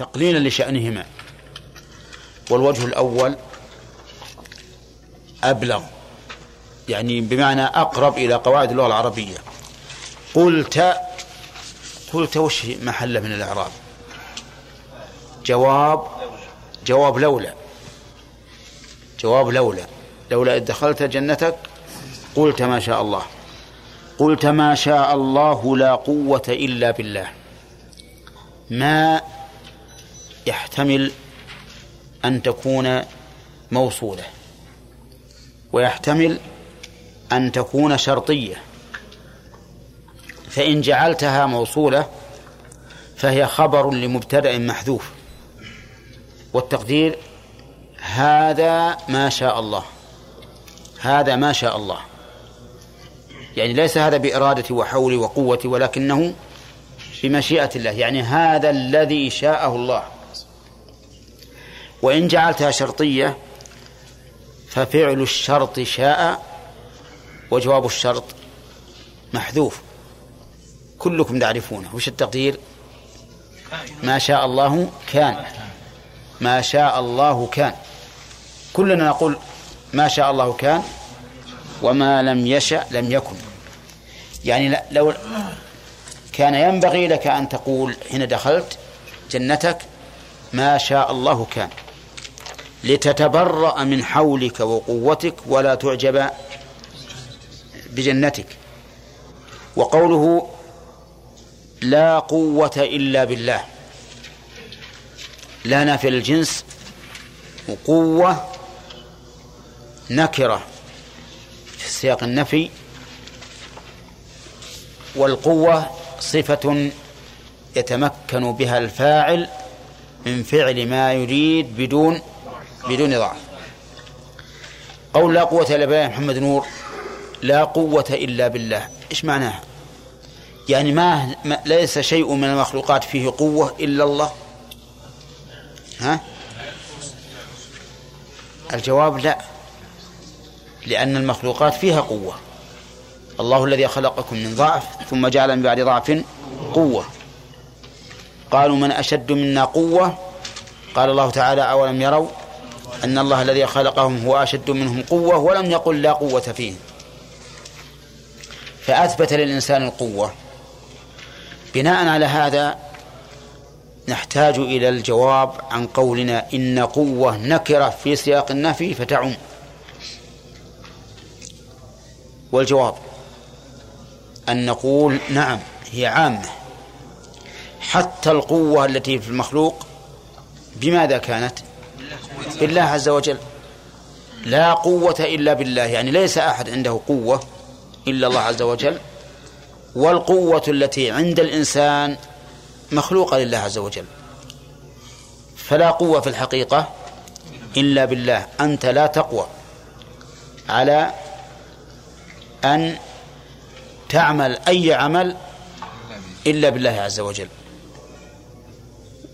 تقليلا لشأنهما. والوجه الأول أبلغ يعني بمعنى أقرب إلى قواعد اللغة العربية. قلت قلت وش محله من الإعراب؟ جواب جواب لولا. جواب لولا. لولا إذ دخلت جنتك قلت ما شاء الله. قلت ما شاء الله لا قوة إلا بالله. ما يحتمل أن تكون موصولة ويحتمل أن تكون شرطية. فإن جعلتها موصولة فهي خبر لمبتدأ محذوف والتقدير هذا ما شاء الله هذا ما شاء الله. يعني ليس هذا بإرادتي وحولي وقوتي ولكنه بمشيئة الله. يعني هذا الذي شاءه الله. وإن جعلتها شرطية ففعل الشرط شاء وجواب الشرط محذوف. كلكم تعرفونه. وش التقدير؟ ما شاء الله كان. ما شاء الله كان. كلنا نقول ما شاء الله كان وما لم يشأ لم يكن. يعني لو كان ينبغي لك أن تقول حين دخلت جنتك ما شاء الله كان. لتتبرأ من حولك وقوتك ولا تعجب بجنتك. وقوله لا قوة إلا بالله. لا نافي للجنس وقوة نكرة في سياق النفي والقوة صفة يتمكن بها الفاعل من فعل ما يريد بدون بدون ضعف. قول لا قوة إلا بالله محمد نور. لا قوة إلا بالله. إيش معناها؟ يعني ما, ما ليس شيء من المخلوقات فيه قوة إلا الله؟ ها؟ الجواب لا. لأن المخلوقات فيها قوة. الله الذي خلقكم من ضعف ثم جعل من بعد ضعف قوة. قالوا من أشد منا قوة؟ قال الله تعالى أولم يروا أن الله الذي خلقهم هو أشد منهم قوة ولم يقل لا قوة فيهم فأثبت للإنسان القوة. بناء على هذا نحتاج إلى الجواب عن قولنا إن قوة نكرة في سياق النفي فتعم. والجواب أن نقول نعم هي عامة. حتى القوة التي في المخلوق بماذا كانت؟ بالله عز وجل. لا قوة إلا بالله. يعني ليس أحد عنده قوة إلا الله عز وجل. والقوة التي عند الإنسان مخلوقة لله عز وجل. فلا قوة في الحقيقة إلا بالله. أنت لا تقوى على أن تعمل أي عمل إلا بالله عز وجل.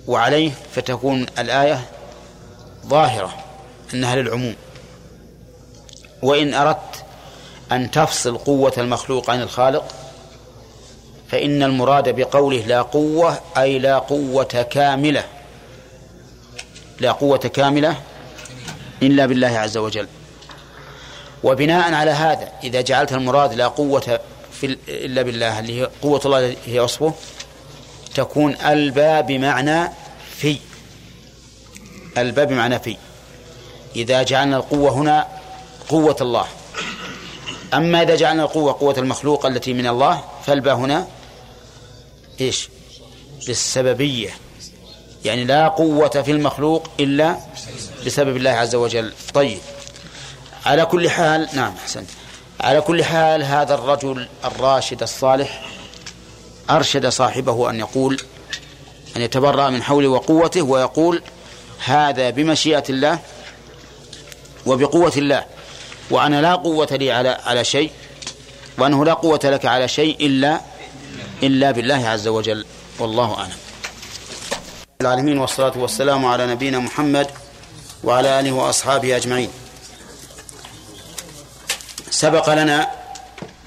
وعليه فتكون الآية ظاهرة أنها للعموم وإن أردت أن تفصل قوة المخلوق عن الخالق فإن المراد بقوله لا قوة أي لا قوة كاملة لا قوة كاملة إلا بالله عز وجل. وبناء على هذا إذا جعلت المراد لا قوة في إلا بالله اللي هي قوة الله هي وصفه تكون البا بمعنى في. البا بمعنى في إذا جعلنا القوة هنا قوة الله. أما إذا جعلنا القوة قوة المخلوق التي من الله فالبا هنا إيش؟ للسببية. يعني لا قوة في المخلوق إلا بسبب الله عز وجل. طيب. على كل حال نعم أحسنت. على كل حال هذا الرجل الراشد الصالح أرشد صاحبه أن يقول أن يتبرأ من حوله وقوته ويقول هذا بمشيئة الله وبقوة الله. وأنا لا قوة لي على على شيء وأنه لا قوة لك على شيء إلا إلا بالله عز وجل. والله أعلم. العالمين والصلاة والسلام على نبينا محمد وعلى آله وأصحابه أجمعين. سبق لنا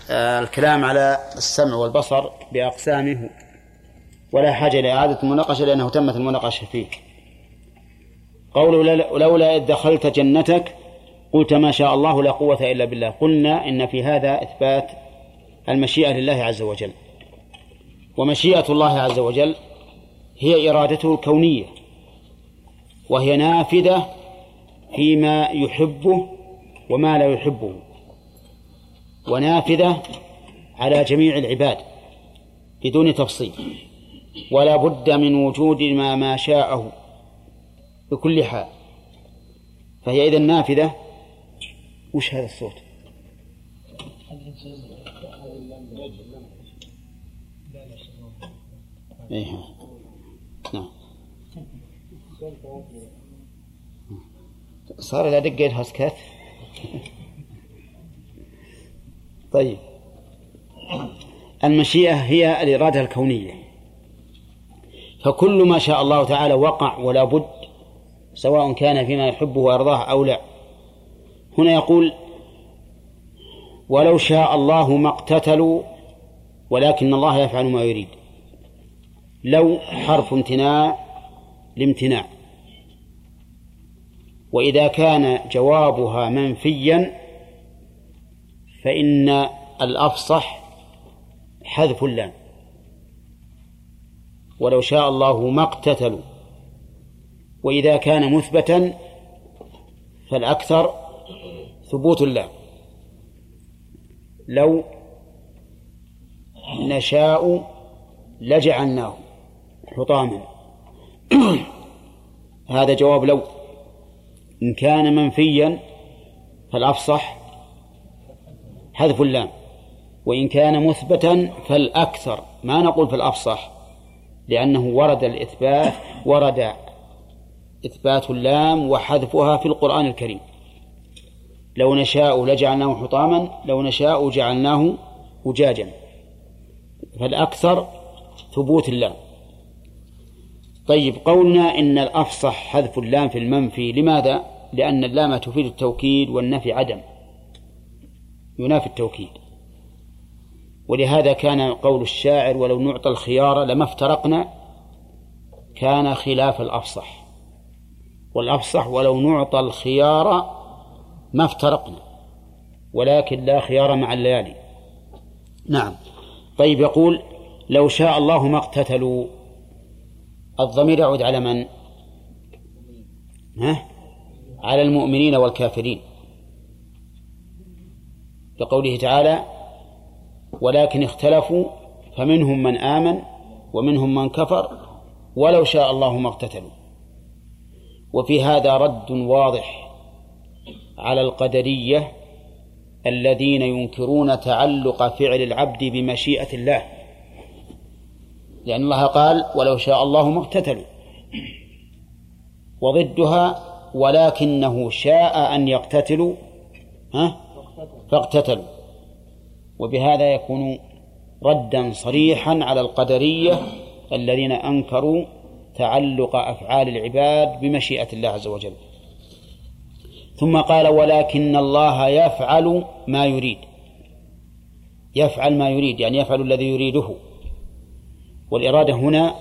آه، الكلام على السمع والبصر بأقسامه. ولا حاجة لإعادة المناقشة لأنه تمت المناقشة فيه قوله لولا إذ دخلت جنتك قلت ما شاء الله لا قوة إلا بالله. قلنا إن في هذا إثبات المشيئة لله عز وجل. ومشيئة الله عز وجل هي إرادته الكونية وهي نافذة فيما يحبه وما لا يحبه ونافذة على جميع العباد بدون تفصيل. ولا بد من وجود ما ما شاءه بكل حال. فهي إذا نافذة. وش هذا الصوت؟ إيه نعم. صار إذا دقيت هسكت طيب. المشيئة هي الإرادة الكونية. فكل ما شاء الله تعالى وقع ولا بد سواء كان فيما يحبه ويرضاه أو لا. هنا يقول ولو شاء الله ما اقتتلوا ولكن الله يفعل ما يريد. لو حرف امتناع لامتناع. وإذا كان جوابها منفيا فإن الأفصح حذف اللام. ولو شاء الله ما اقتتلوا. وإذا كان مثبتا فالأكثر ثبوت اللام لو نشاء لجعلناه حطاما. هذا جواب لو. إن كان منفيا فالأفصح حذف اللام. وإن كان مثبتا فالأكثر. ما نقول في الأفصح لأنه ورد الإثبات ورد إثبات اللام وحذفها في القرآن الكريم. لو نشاء لجعلناه حطاما لو نشاء جعلناه أجاجا. فالأكثر ثبوت اللام. طيب قولنا إن الأفصح حذف اللام في المنفي. لماذا؟ لأن اللام تفيد التوكيد والنفي عدم. ينافي التوكيد. ولهذا كان قول الشاعر ولو نعطى الخيار لما افترقنا كان خلاف الأفصح. والأفصح ولو نعطى الخيار ما افترقنا ولكن لا خيار مع الليالي. نعم. طيب يقول لو شاء الله ما اقتتلوا. الضمير يعود على من؟ ها؟ على المؤمنين والكافرين. لقوله تعالى ولكن اختلفوا فمنهم من آمن ومنهم من كفر ولو شاء الله ما اقتتلوا. وفي هذا رد واضح على القدرية الذين ينكرون تعلق فعل العبد بمشيئة الله. لأن الله قال ولو شاء الله ما اقتتلوا وضدها ولكنه شاء أن يقتتلوا ها؟ فاقتتلوا. وبهذا يكون ردا صريحا على القدرية الذين أنكروا تعلق أفعال العباد بمشيئة الله عز وجل. ثم قال ولكن الله يفعل ما يريد. يفعل ما يريد يعني يفعل الذي يريده. والإرادة هنا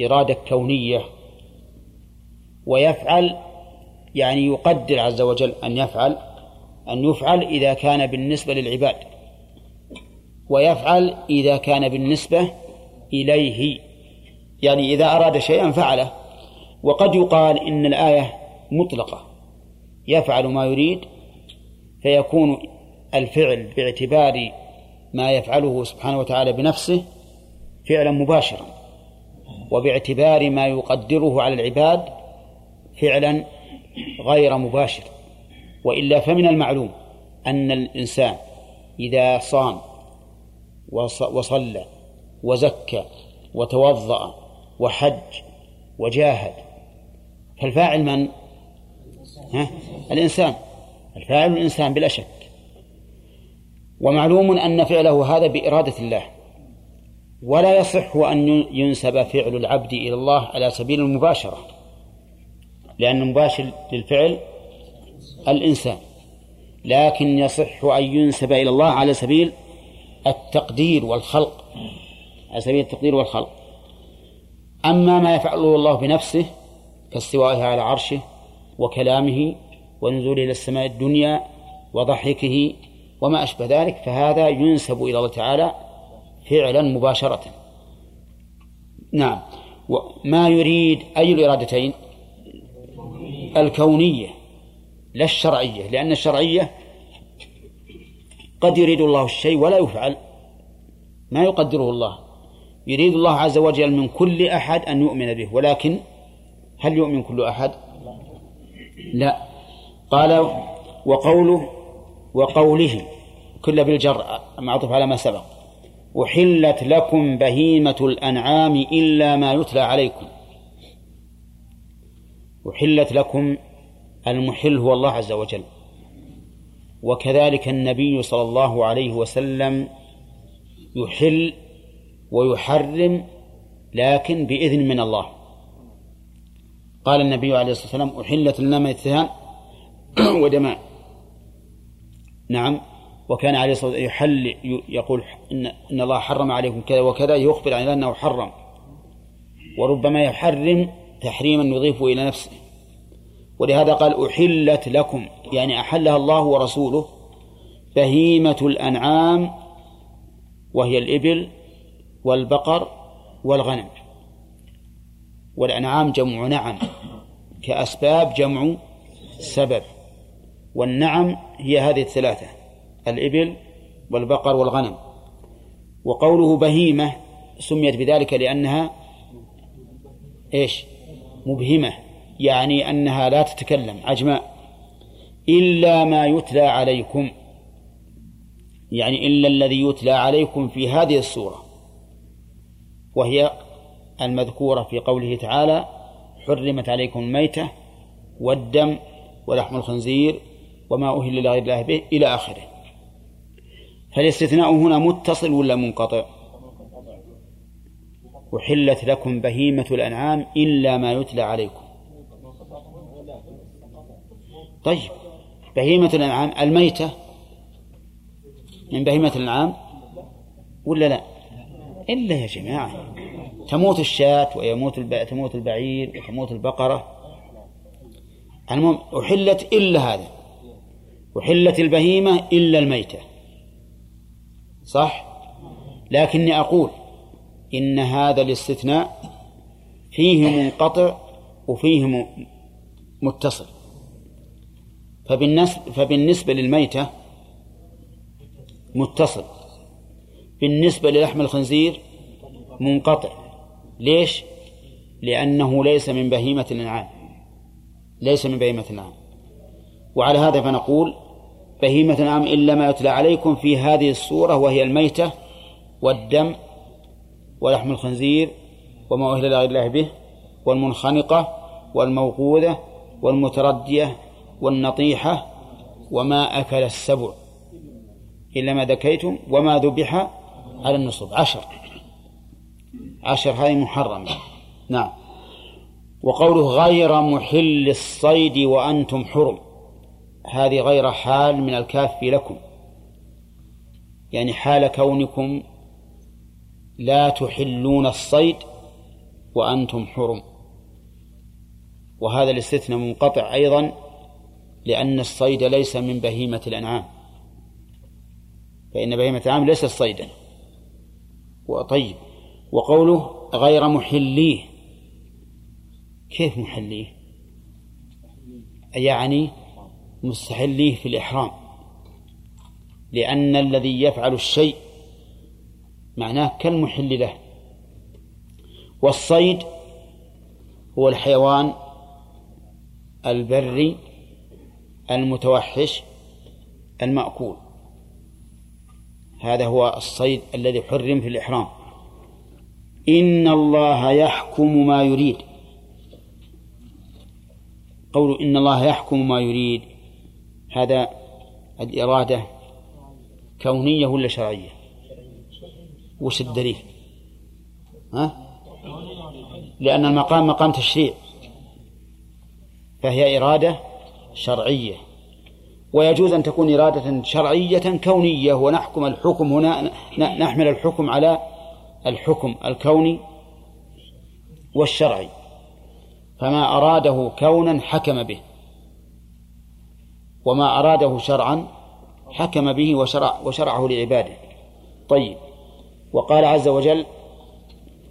إرادة كونية. ويفعل يعني يقدر عز وجل أن يفعل أن يفعل إذا كان بالنسبة للعباد. ويفعل إذا كان بالنسبة إليه. يعني إذا أراد شيئا فعله. وقد يقال إن الآية مطلقة. يفعل ما يريد فيكون الفعل باعتبار ما يفعله سبحانه وتعالى بنفسه فعلا مباشرا وباعتبار ما يقدره على العباد فعلا غير مباشر. وإلا فمن المعلوم أن الإنسان إذا صام وصلى وزكى وتوضأ وحج وجاهد. فالفاعل من؟ ها؟ الإنسان. الفاعل الإنسان بلا شك. ومعلوم أن فعله هذا بإرادة الله. ولا يصح أن ينسب فعل العبد إلى الله على سبيل المباشرة. لأن المباشر للفعل الإنسان. لكن يصح أن ينسب إلى الله على سبيل التقدير والخلق. على سبيل التقدير والخلق. أما ما يفعله الله بنفسه كاستوائه على عرشه وكلامه ونزوله إلى السماء الدنيا وضحكه وما أشبه ذلك فهذا ينسب إلى الله تعالى فعلا مباشرة. نعم. وما يريد أي الإرادتين؟ الكونية لا الشرعية لأن الشرعية قد يريد الله الشيء ولا يفعل ما يقدره الله. يريد الله عز وجل من كل أحد أن يؤمن به ولكن هل يؤمن كل أحد؟ لا. قال وقوله وقوله كل بالجر معطوف على ما سبق. أحلت لكم بهيمة الأنعام إلا ما يتلى عليكم. أحلت لكم المحل هو الله عز وجل. وكذلك النبي صلى الله عليه وسلم يحل ويحرم لكن بإذن من الله. قال النبي عليه الصلاة والسلام أحلت لنا ميتان ودماء. نعم. وكان عليه الصلاة والسلام يحل يقول إن, إن الله حرم عليكم كذا وكذا يخبر عن أنه حرم. وربما يحرم تحريما يضيف إلى نفسه. ولهذا قال أحلت لكم يعني أحلها الله ورسوله بهيمة الأنعام وهي الإبل والبقر والغنم. والأنعام جمع نعم كأسباب جمع سبب. والنعم هي هذه الثلاثة الإبل والبقر والغنم. وقوله بهيمة سميت بذلك لأنها إيش؟ مبهمة يعني أنها لا تتكلم عجماء إلا ما يتلى عليكم يعني إلا الذي يتلى عليكم في هذه السورة. وهي المذكورة في قوله تعالى حرمت عليكم الميتة والدم ولحم الخنزير وما أهل لغير الله به إلى آخره. فالاستثناء هنا متصل ولا منقطع؟ أحلت لكم بهيمة الأنعام إلا ما يتلى عليكم. طيب بهيمة الأنعام الميتة من بهيمة الأنعام ولا لا؟ إلا يا جماعة تموت الشاة ويموت الب... تموت البعير وتموت البقرة. المهم أحلت إلا هذا أحلت البهيمة إلا الميتة. صح؟ لكني أقول إن هذا الاستثناء فيه منقطع وفيه متصل. فبالنسبة, للميتة متصل. بالنسبة للحم الخنزير منقطع. ليش؟ لأنه ليس من بهيمة الأنعام. ليس من بهيمة الأنعام. وعلى هذا فنقول بهيمة الأنعام إلا ما يتلى عليكم في هذه الصورة وهي الميتة والدم ولحم الخنزير وما أهل لغير الله به والمنخنقة والموقوذة والمتردية والنطيحة وما أكل السبع إلا ما ذكيتم وما ذبح على النصب. عشر. عشر هذه محرمة. نعم. وقوله غير محل الصيد وأنتم حرم هذه غير حال من الكاف لكم. يعني حال كونكم لا تحلون الصيد وأنتم حرم وهذا الاستثناء منقطع أيضا لأن الصيد ليس من بهيمة الأنعام. فإن بهيمة الأنعام ليست صيدا. وطيب. وقوله غير محليه. كيف محليه؟ يعني مستحليه في الإحرام. لأن الذي يفعل الشيء معناه كالمحل له. والصيد هو الحيوان البري المتوحش المأكول. هذا هو الصيد الذي حرم في الإحرام. إن الله يحكم ما يريد. قول إن الله يحكم ما يريد هذا الإرادة كونية ولا شرعية؟ وش الدليل؟ ها؟ لأن المقام مقام تشريع فهي إرادة شرعية. ويجوز أن تكون إرادة شرعية كونية ونحكم الحكم هنا نحمل الحكم على الحكم الكوني والشرعي. فما أراده كونا حكم به وما أراده شرعا حكم به وشرع وشرعه لعباده. طيب وقال عز وجل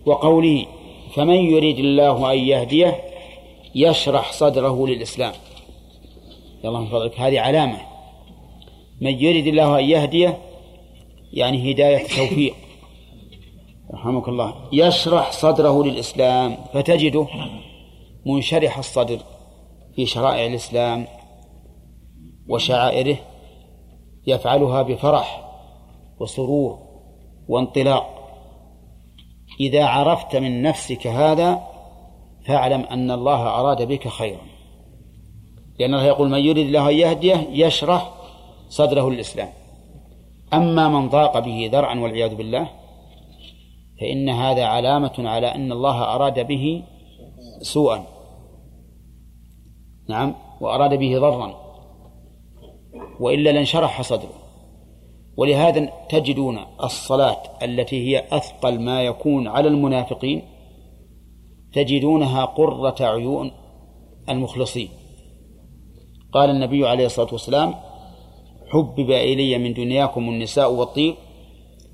وقوله فمن يريد الله أن يهديه يشرح صدره للإسلام. من فضلك. هذه علامة. من يريد الله أن يهديه يعني هداية توفيق. رحمك الله. يشرح صدره للإسلام. فتجده منشرح الصدر في شرائع الإسلام وشعائره يفعلها بفرح وسرور وانطلاق. إذا عرفت من نفسك هذا فاعلم أن الله أراد بك خيرا. لأن الله يقول من يريد الله أن يهديه يشرح صدره للإسلام. أما من ضاق به ذرعا والعياذ بالله فإن هذا علامة على أن الله أراد به سوءا. نعم وأراد به ضرا. وإلا لانشرح صدره. ولهذا تجدون الصلاة التي هي أثقل ما يكون على المنافقين تجدونها قرة عيون المخلصين. قال النبي عليه الصلاة والسلام حبب إلي من دنياكم النساء والطيب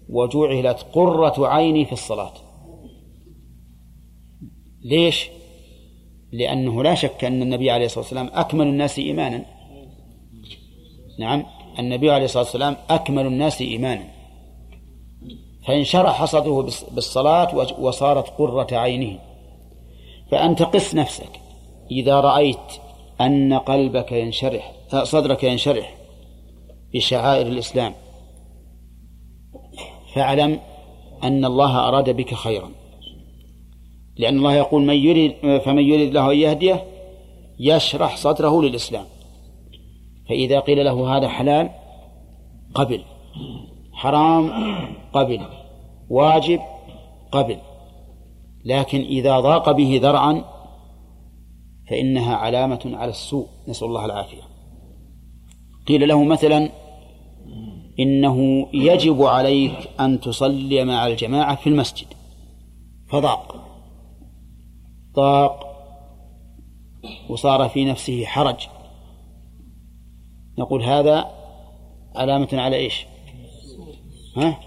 وجعلت قرة عيني في الصلاة. ليش؟ لأنه لا شك أن النبي عليه الصلاة والسلام أكمل الناس إيمانا. نعم النبي عليه الصلاة والسلام أكمل الناس إيمانا. فانشرح صدره بالصلاة وصارت قرة عينه. فأنت قس نفسك. إذا رأيت أن قلبك ينشرح صدرك ينشرح بشعائر الإسلام. فاعلم أن الله أراد بك خيرا. لأن الله يقول من يريد فمن يريد له أن يهديه يشرح صدره للإسلام. فإذا قيل له هذا حلال قبل. حرام قبل. واجب قبل. لكن إذا ضاق به ذرعا فإنها علامة على السوء. نسأل الله العافية. قيل له مثلا إنه يجب عليك أن تصلي مع الجماعة في المسجد. فضاق. ضاق. وصار في نفسه حرج. نقول هذا علامة على إيش؟ ها؟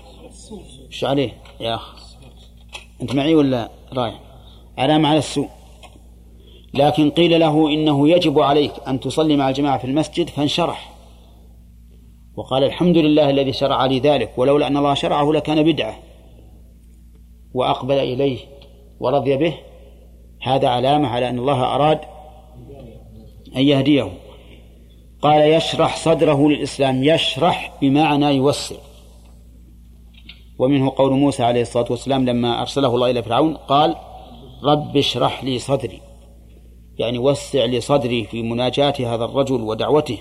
إيش عليه يا أخ؟ أنت معي ولا رايح؟ علامة على السوء. لكن قيل له إنه يجب عليك أن تصلي مع الجماعة في المسجد فانشرح. وقال الحمد لله الذي شرع لي ذلك ولولا أن الله شرعه لكان بدعة. وأقبل إليه ورضي به. هذا علامة على أن الله أراد أن يهديه. قال يشرح صدره للإسلام يشرح بمعنى يوسع. ومنه قول موسى عليه الصلاة والسلام لما أرسله الله إلى فرعون قال رب اشرح لي صدري. يعني وسع لي صدري في مناجاة هذا الرجل ودعوته.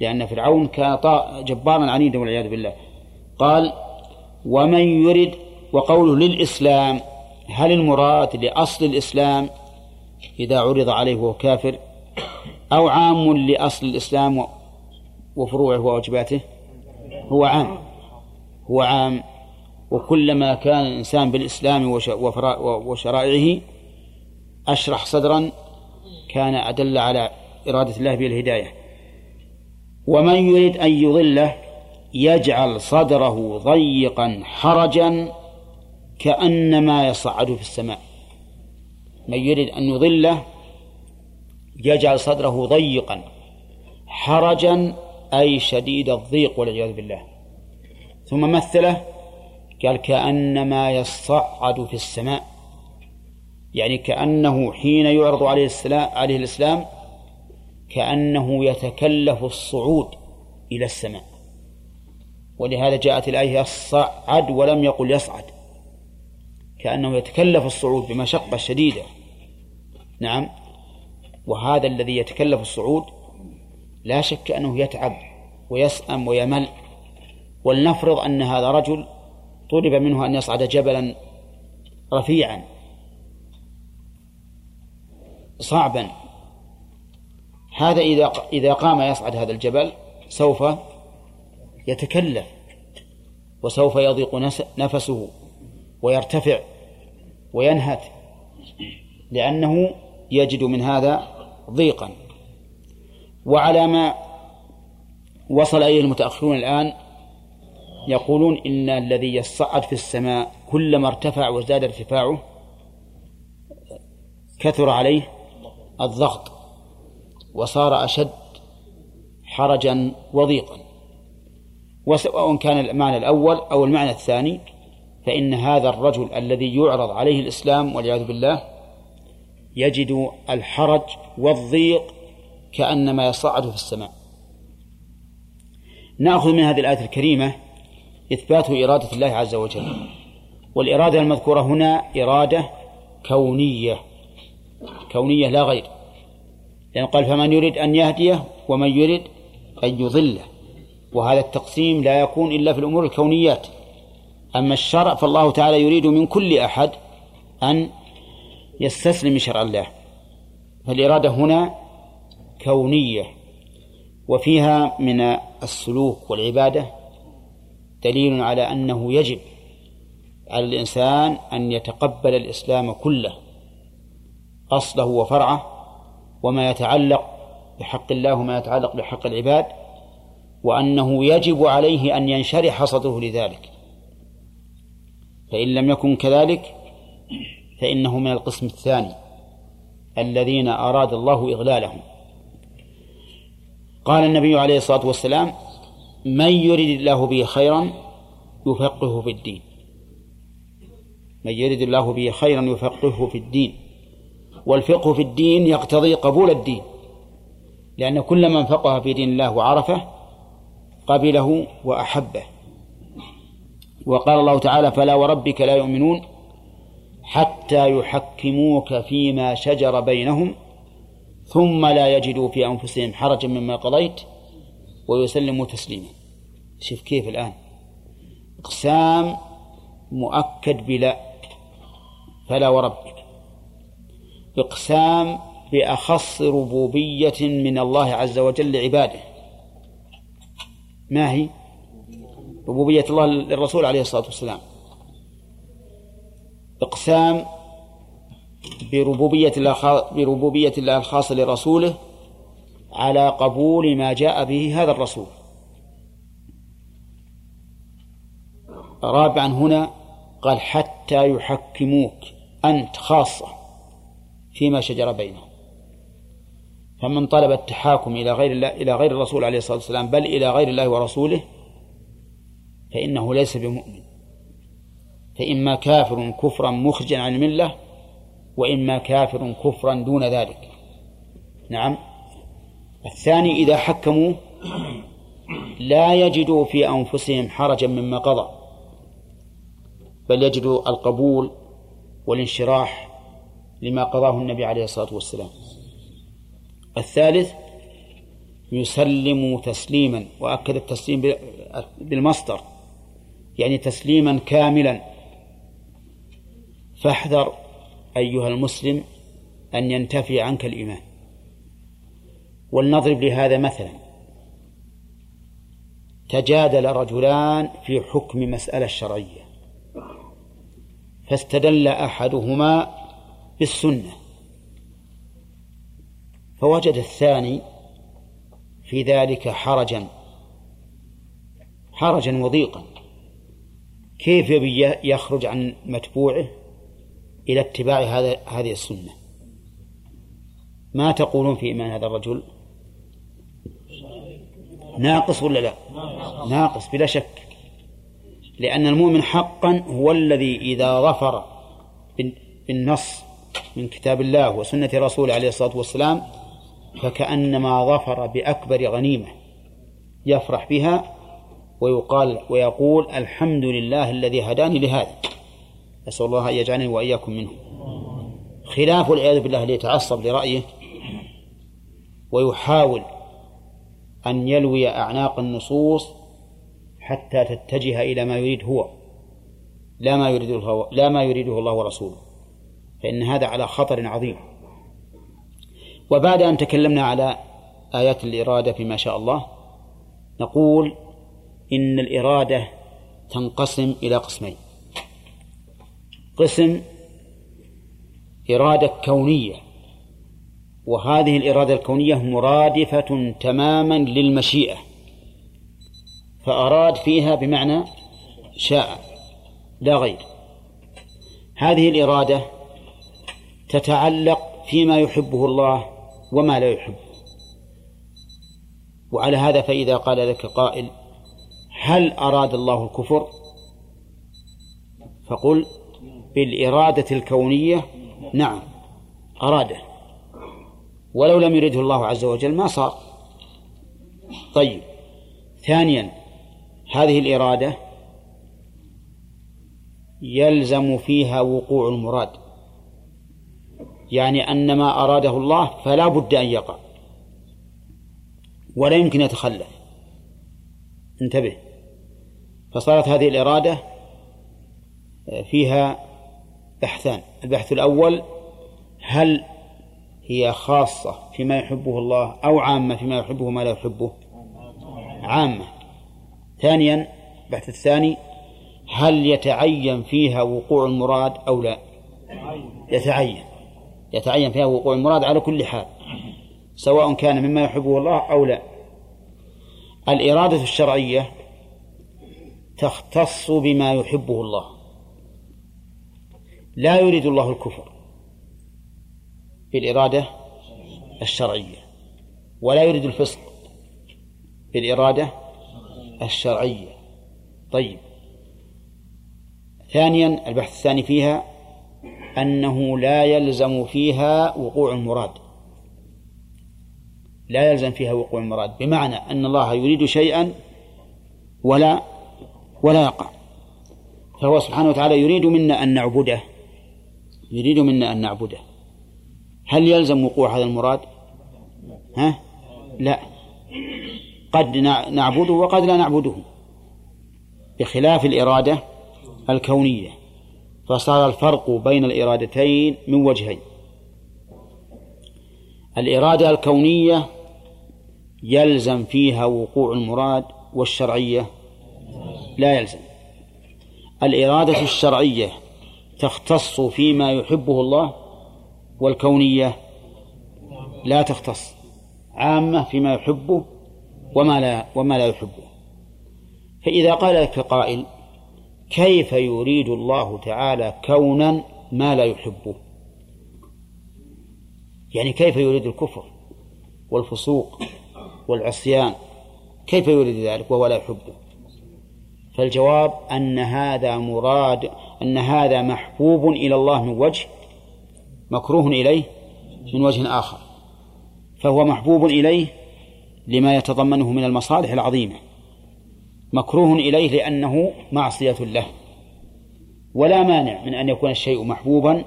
لأن فرعون كان جبارا عنيدا والعياذ بالله. قال ومن يرد؟ وقوله للإسلام. هل المراد لأصل الإسلام؟ إذا عرض عليه وهو كافر. أو عام لأصل الإسلام وفروعه وواجباته؟ هو عام. هو عام. وكلما كان الإنسان بالإسلام وشرائعه أشرح صدرا كان أدل على إرادة الله بالهداية ومن يريد أن يضله يجعل صدره ضيقا حرجا كأنما يصعد في السماء. من يريد أن يضله يجعل صدره ضيقا حرجا أي شديد الضيق والعياذ بالله. ثم مثله قال كأنما يصعد في السماء. يعني كأنه حين يعرض عليه السلام عليه الإسلام كأنه يتكلف الصعود إلى السماء. ولهذا جاءت الآية يصعد ولم يقل يصعد. كأنه يتكلف الصعود بمشقة شديدة. نعم. وهذا الذي يتكلف الصعود لا شك أنه يتعب ويسأم ويمل. ولنفرض أن هذا رجل طلب منه أن يصعد جبلا رفيعا. صعبا. هذا إذا إذا قام يصعد هذا الجبل سوف يتكلف وسوف يضيق نفسه ويرتفع وينهت لأنه يجد من هذا ضيقا. وعلى ما وصل إليه المتأخرون الآن يقولون إن الذي يصعد في السماء كلما ارتفع وازداد ارتفاعه كثر عليه الضغط وصار أشد حرجا وضيقا. وسواء كان المعنى الأول أو المعنى الثاني فإن هذا الرجل الذي يعرض عليه الإسلام والعياذ بالله يجد الحرج والضيق كأنما يصعد في السماء. نأخذ من هذه الآية الكريمة إثبات إرادة الله عز وجل. والإرادة المذكورة هنا إرادة كونية. كونية لا غير. لأن قال فمن يريد أن يهديه ومن يريد أن يضله. وهذا التقسيم لا يكون إلا في الأمور الكونيات. أما الشرع فالله تعالى يريد من كل أحد أن يستسلم شرع الله فالإرادة هنا كونية. وفيها من السلوك والعبادة دليل على أنه يجب على الإنسان أن يتقبل الإسلام كله. أصله وفرعه وما يتعلق بحق الله وما يتعلق بحق العباد وأنه يجب عليه أن ينشرح صدره لذلك. فإن لم يكن كذلك فإنه من القسم الثاني الذين أراد الله إغلالهم قال النبي عليه الصلاة والسلام من يرد الله به خيرا يفقهه في الدين. من يرد الله به خيرا يفقهه في الدين. والفقه في الدين يقتضي قبول الدين. لأن كل من فقه في دين الله وعرفه قبله وأحبه. وقال الله تعالى فلا وربك لا يؤمنون حتى يحكموك فيما شجر بينهم ثم لا يجدوا في أنفسهم حرجا مما قضيت ويسلموا تسليما. شوف كيف الآن. إقسام مؤكد بلا فلا وربك. إقسام بأخص ربوبية من الله عز وجل لعباده. ما هي؟ ربوبية الله للرسول عليه الصلاة والسلام. إقسام بربوبية الله بربوبية الله الخاصة لرسوله على قبول ما جاء به هذا الرسول. رابعا هنا قال حتى يحكموك أنت خاصة. فيما شجر بينهم. فمن طلب التحاكم إلى غير الله إلى غير الرسول عليه الصلاة والسلام بل إلى غير الله ورسوله فإنه ليس بمؤمن. فإما كافر كفرا مخرجا عن الملة وإما كافر كفرا دون ذلك. نعم. الثاني إذا حكموا لا يجدوا في أنفسهم حرجا مما قضى بل يجدوا القبول والانشراح لما قضاه النبي عليه الصلاة والسلام. الثالث يسلم تسليما وأكد التسليم بالمصدر يعني تسليما كاملا. فاحذر أيها المسلم أن ينتفي عنك الإيمان. ولنضرب لهذا مثلا. تجادل رجلان في حكم مسألة شرعية. فاستدل أحدهما بالسنة. فوجد الثاني في ذلك حرجا حرجا وضيقا. كيف يبي يخرج عن متبوعه إلى اتباع هذا هذه السنة؟ ما تقولون في إيمان هذا الرجل؟ ناقص ولا لا؟ ناقص بلا شك. لأن المؤمن حقا هو الذي إذا ظفر بالنص من كتاب الله وسنة رسوله عليه الصلاة والسلام فكأنما ظفر بأكبر غنيمة يفرح بها ويقال ويقول الحمد لله الذي هداني لهذا. أسأل الله أن يجعلني وإياكم منه. خلاف والعياذ بالله اللي يتعصب لرأيه ويحاول أن يلوي أعناق النصوص حتى تتجه إلى ما يريد هو لا ما يريده الله لا ما يريده الله ورسوله. فإن هذا على خطر عظيم. وبعد أن تكلمنا على آيات الإرادة فيما شاء الله نقول إن الإرادة تنقسم إلى قسمين. قسم إرادة كونية وهذه الإرادة الكونية مرادفة تماما للمشيئة فأراد فيها بمعنى شاء لا غير. هذه الإرادة تتعلق فيما يحبه الله وما لا يحبه. وعلى هذا فإذا قال لك قائل هل أراد الله الكفر؟ فقل بالإرادة الكونية نعم أراده. ولو لم يرده الله عز وجل ما صار. طيب ثانيا هذه الإرادة يلزم فيها وقوع المراد. يعني أن ما أراده الله فلا بد أن يقع. ولا يمكن يتخلف. انتبه. فصارت هذه الإرادة فيها بحثان. البحث الأول هل هي خاصة فيما يحبه الله أو عامة فيما يحبه ما لا يحبه؟ عامة. ثانيا البحث الثاني هل يتعين فيها وقوع المراد أو لا؟ يتعين. يتعين فيها وقوع المراد على كل حال سواء كان مما يحبه الله أو لا. الإرادة الشرعية تختص بما يحبه الله. لا يريد الله الكفر بالإرادة الشرعية ولا يريد الفسق بالإرادة الشرعية. طيب. ثانيا البحث الثاني فيها أنه لا يلزم فيها وقوع المراد. لا يلزم فيها وقوع المراد. بمعنى أن الله يريد شيئا ولا ولا يقع. فهو سبحانه وتعالى يريد منا أن نعبده. يريد منا أن نعبده. هل يلزم وقوع هذا المراد؟ ها؟ لا. قد نعبده وقد لا نعبده. بخلاف الإرادة الكونية. فصار الفرق بين الإرادتين من وجهين. الإرادة الكونية يلزم فيها وقوع المراد والشرعية لا يلزم. الإرادة الشرعية تختص فيما يحبه الله والكونية لا تختص عامة فيما يحبه وما لا وما لا يحبه. فإذا قال لك قائل كيف يريد الله تعالى كونا ما لا يحبه؟ يعني كيف يريد الكفر والفسوق والعصيان؟ كيف يريد ذلك وهو لا يحبه؟ فالجواب أن هذا مراد أن هذا محبوب إلى الله من وجه مكروه إليه من وجه آخر. فهو محبوب إليه لما يتضمنه من المصالح العظيمة. مكروه إليه لأنه معصية له. ولا مانع من أن يكون الشيء محبوبا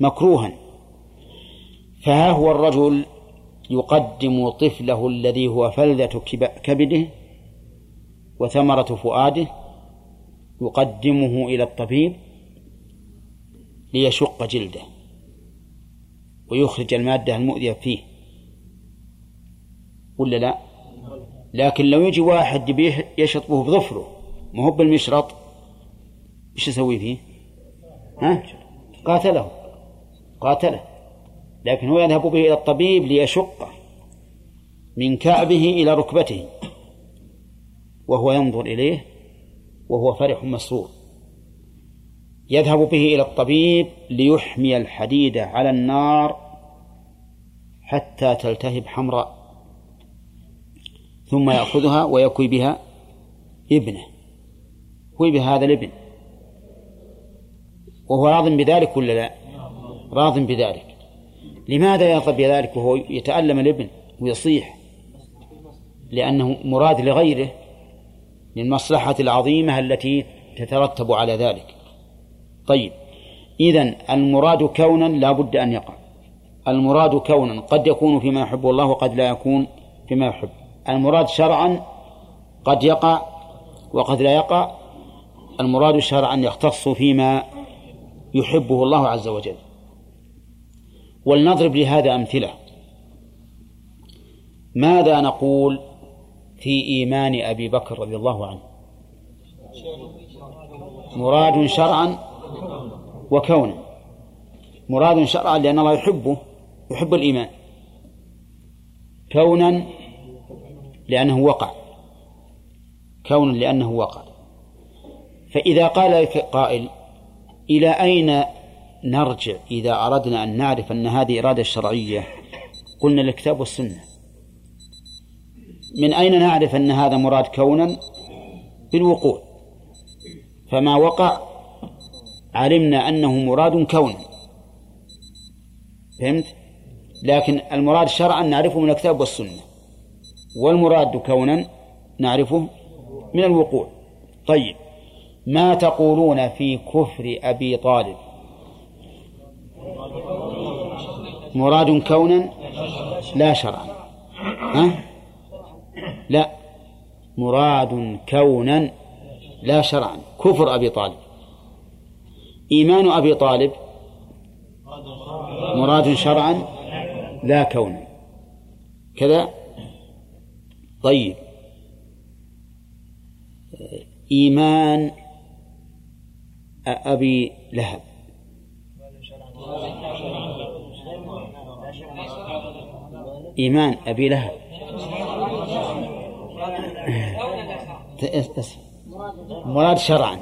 مكروها. فها هو الرجل يقدم طفله الذي هو فلذة كبده وثمرة فؤاده يقدمه إلى الطبيب ليشق جلده ويخرج المادة المؤذية فيه. ولا لا؟ لكن لو يجي واحد يشطبه بظفره ما هو بالمشرط إيش يسوي فيه؟ ها؟ قاتله قاتله. لكن هو يذهب به إلى الطبيب ليشقه من كعبه إلى ركبته وهو ينظر إليه وهو فرح مسرور. يذهب به إلى الطبيب ليحمي الحديد على النار حتى تلتهب حمراء. ثم يأخذها ويكوي بها ابنه. كوي بهذا الابن. وهو راض بذلك ولا لا؟ راض بذلك. لماذا يرضى بذلك وهو يتألم الابن ويصيح؟ لأنه مراد لغيره للمصلحة العظيمة التي تترتب على ذلك. طيب إذن المراد كونا لا بد أن يقع. المراد كونا قد يكون فيما يحبه الله وقد لا يكون فيما يحب. المراد شرعا قد يقع وقد لا يقع المراد شرعا يختص فيما يحبه الله عز وجل. ولنضرب لهذا أمثلة. ماذا نقول في إيمان أبي بكر رضي الله عنه؟ مراد شرعا وكونا. مراد شرعا لأن الله يحبه يحب الإيمان. كونا لأنه وقع. كونا لأنه وقع. فإذا قال لك قائل إلى أين نرجع إذا أردنا أن نعرف أن هذه إرادة شرعية؟ قلنا الكتاب والسنة. من أين نعرف أن هذا مراد كونا؟ بالوقوع. فما وقع علمنا أنه مراد كونا فهمت؟ لكن المراد شرعا نعرفه من الكتاب والسنة. والمراد كونا نعرفه من الوقوع. طيب ما تقولون في كفر أبي طالب؟ مراد كونا لا شرعا ها؟ لا. مراد كونا لا شرعا كفر أبي طالب. إيمان أبي طالب مراد شرعا لا كونا. كذا؟ طيب. إيمان أبي لهب. إيمان أبي لهب. مراد شرعا.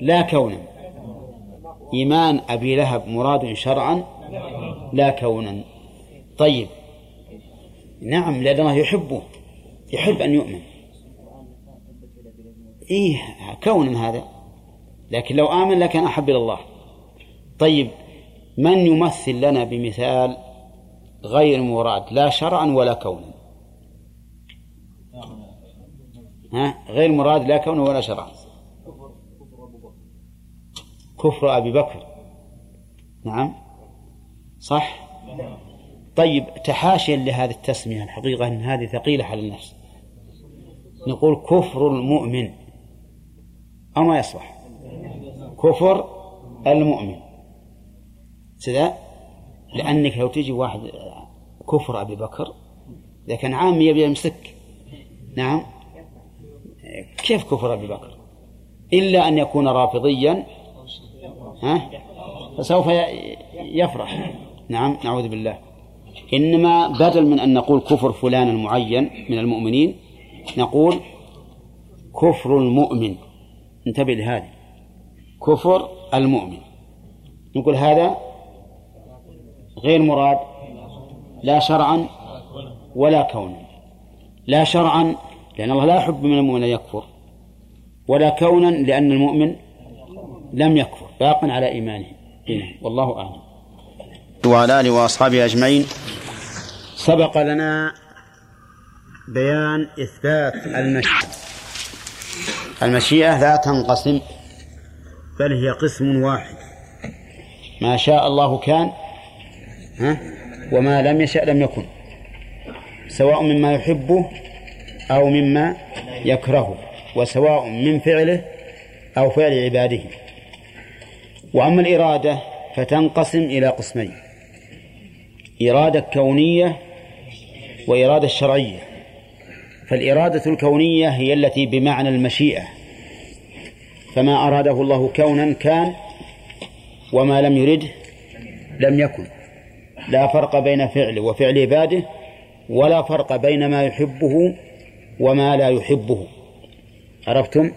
لا كونا. إيمان أبي لهب مراد شرعا. لا كونا. طيب. نعم لأن الله يحبه. يحب أن يؤمن. إيه كونا هذا. لكن لو آمن لكان أحب إلى الله. طيب من يمثل لنا بمثال غير مراد؟ لا شرعا ولا كونا. ها؟ غير مراد لا كونا ولا شرعا. كفر أبي بكر. نعم. صح؟ طيب تحاشيا لهذه التسمية الحقيقة أن هذه ثقيلة على النفس. نقول كفر المؤمن. أو ما يصلح. كفر المؤمن. كذا لأنك لو تجي واحد كفر أبي بكر إذا كان عام يبي يمسك. نعم. كيف كفر أبي بكر؟ إلا أن يكون رافضيا. ها؟ فسوف يفرح. نعم نعوذ بالله. إنما بدل من أن نقول كفر فلان المعين من المؤمنين نقول كفر المؤمن. انتبه لهذه. كفر المؤمن. نقول هذا غير مراد لا شرعا ولا كونا. لا شرعا لأن الله لا يحب من المؤمن أن يكفر ولا كونا لأن المؤمن لم يكفر. باق على إيمانه. والله أعلم. وعلى آله وأصحابه أجمعين. سبق لنا بيان إثبات المشيئة. المشيئة لا تنقسم. بل هي قسم واحد. ما شاء الله كان ها؟ وما لم يشأ لم يكن. سواء مما يحبه أو مما يكرهه وسواء من فعله أو فعل عباده. وأما الإرادة فتنقسم إلى قسمين. إرادة كونية وإرادة شرعية فالإرادة الكونية هي التي بمعنى المشيئة. فما أراده الله كونا كان وما لم يرده لم يكن. لا فرق بين فعله وفعل عباده ولا فرق بين ما يحبه وما لا يحبه. عرفتم؟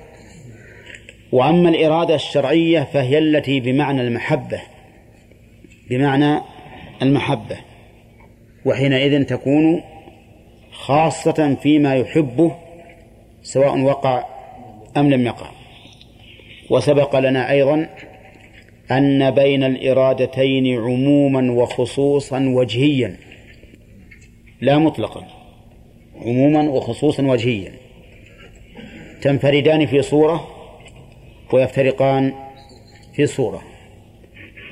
وأما الإرادة الشرعية فهي التي بمعنى المحبة. بمعنى المحبة. وحينئذ تكون خاصة فيما يحبه سواء وقع أم لم يقع. وسبق لنا أيضا أن بين الإرادتين عموما وخصوصا وجهيا. لا مطلقا عموما وخصوصا وجهيا. تنفردان في صورة ويفترقان في صورة.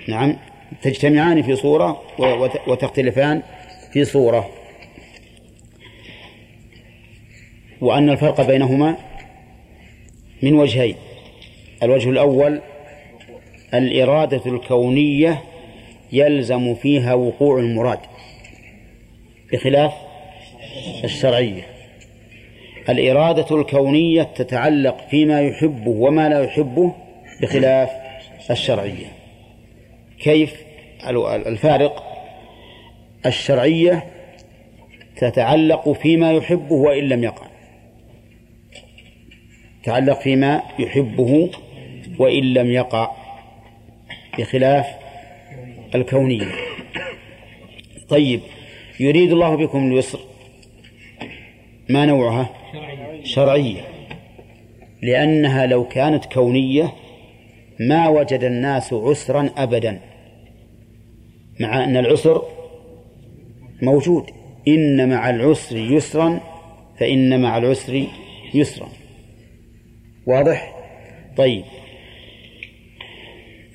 نعم تجتمعان في صورة وتختلفان في صورة. وأن الفرق بينهما من وجهين. الوجه الأول الإرادة الكونية يلزم فيها وقوع المراد بخلاف الشرعية. الإرادة الكونية تتعلق فيما يحبه وما لا يحبه بخلاف الشرعية. كيف؟ الفارق الشرعية تتعلق فيما يحبه وإن لم يقع. تعلق فيما يحبه وإن لم يقع بخلاف الكونية. طيب يريد الله بكم اليسر. ما نوعها؟ شرعية. لأنها لو كانت كونية ما وجد الناس عسرا أبدا مع أن العسر موجود. إن مع العسر يسرا فإن مع العسر يسرا. واضح؟ طيب.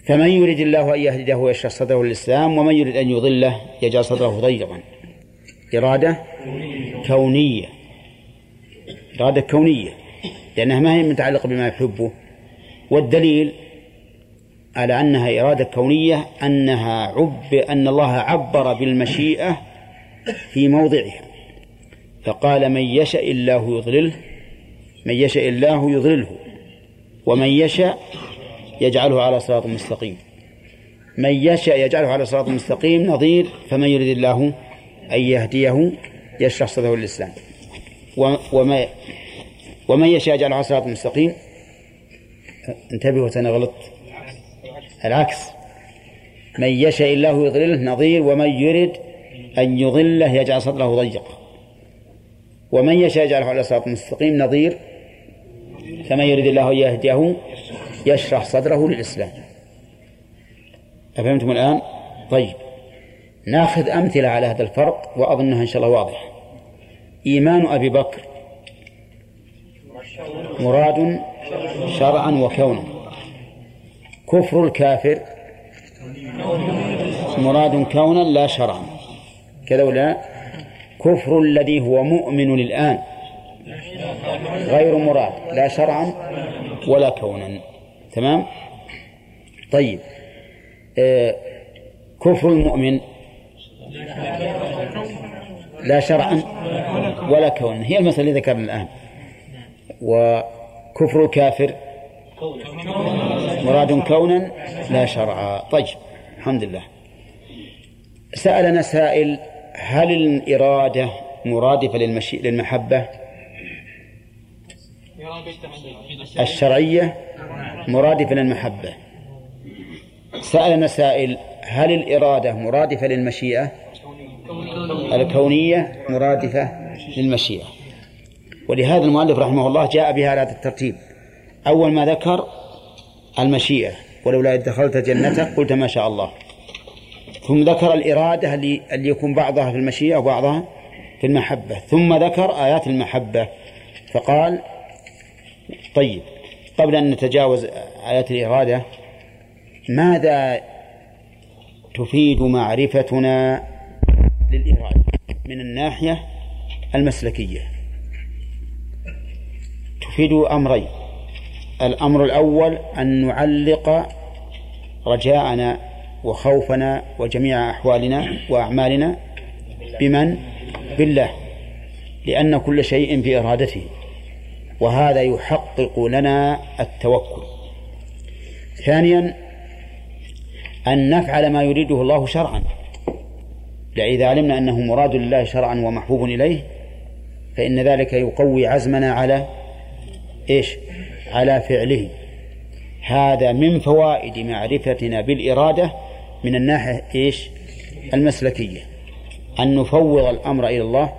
فمن يريد الله أن يهديه ويشرح صدره للإسلام ومن يريد أن يضله يجعل صدره ضيقا. إرادة كونية. إرادة كونية. لأنها ما هي متعلقة بما يحبه. والدليل على أنها إرادة كونية أنها عب أن الله عبر بالمشيئة في موضعها. فقال من يشاء الله يضلله من يشاء الله يضلله ومن يشاء يجعله على صراط مستقيم. من يشاء يجعله على صراط مستقيم نظير فمن يريد الله أن يهديه يشرح صدره للإسلام. وما ومن يشاء يجعله على صراط مستقيم. انتبهوا أنا غلطت العكس. من يشاء الله يضلله نظير ومن يرد أن يضله يجعل صدره ضيقا ومن يشاء يجعله على صراط مستقيم نظير كما يريد الله أن يهديه يشرح صدره للإسلام. أفهمتم الآن؟ طيب. ناخذ أمثلة على هذا الفرق وأظنها إن شاء الله واضحة. إيمان أبي بكر مراد شرعا وكونا. كفر الكافر مراد كونا لا شرعا. كذا ولا؟ كفر الذي هو مؤمن الآن. غير مراد لا شرعا ولا كونا. تمام؟ طيب. آه كفر المؤمن لا شرعا ولا كونا. هي المسألة اللي ذكرنا الآن. وكفر الكافر مراد كونا لا شرعا. طيب الحمد لله. سألنا سائل هل الإرادة مرادفة. للمحبة؟ الشرعية مرادفة للمحبة. سألنا سائل هل الإرادة مرادفة للمشيئة؟ الكونية مرادفة للمشيئة. ولهذا المؤلف رحمه الله جاء بها على هذا الترتيب. أول ما ذكر المشيئة ولولا إذ دخلت جنتك قلت ما شاء الله. ثم ذكر الإرادة اللي يكون بعضها في المشيئة وبعضها في المحبة. ثم ذكر آيات المحبة. فقال طيب قبل أن نتجاوز آيات الإرادة ماذا تفيد معرفتنا للإرادة من الناحية المسلكية؟ تفيد أمرين. الأمر الأول أن نعلق رجاءنا وخوفنا وجميع أحوالنا وأعمالنا بمن؟ بالله لأن كل شيء في إرادته. وهذا يحقق لنا التوكل. ثانيا أن نفعل ما يريده الله شرعا. إذا علمنا أنه مراد لله شرعا ومحبوب إليه فإن ذلك يقوي عزمنا على إيش؟ على فعله. هذا من فوائد معرفتنا بالإرادة من الناحية إيش؟ المسلكية. أن نفوض الأمر إلى الله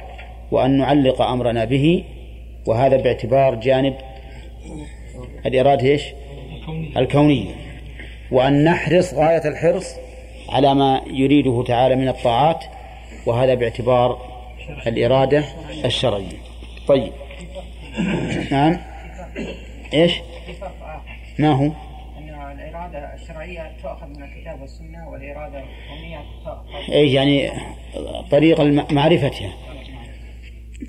وأن نعلق أمرنا به وهذا باعتبار جانب الإرادة إيش؟ الكونية. وأن نحرص غاية الحرص على ما يريده تعالى من الطاعات وهذا باعتبار الإرادة الشرعية. طيب. نعم. إيش؟ ما هو؟ الإرادة الشرعية تؤخذ من الكتاب والسنة والإرادة الكونية تؤخذ اي يعني؟ طريق معرفتها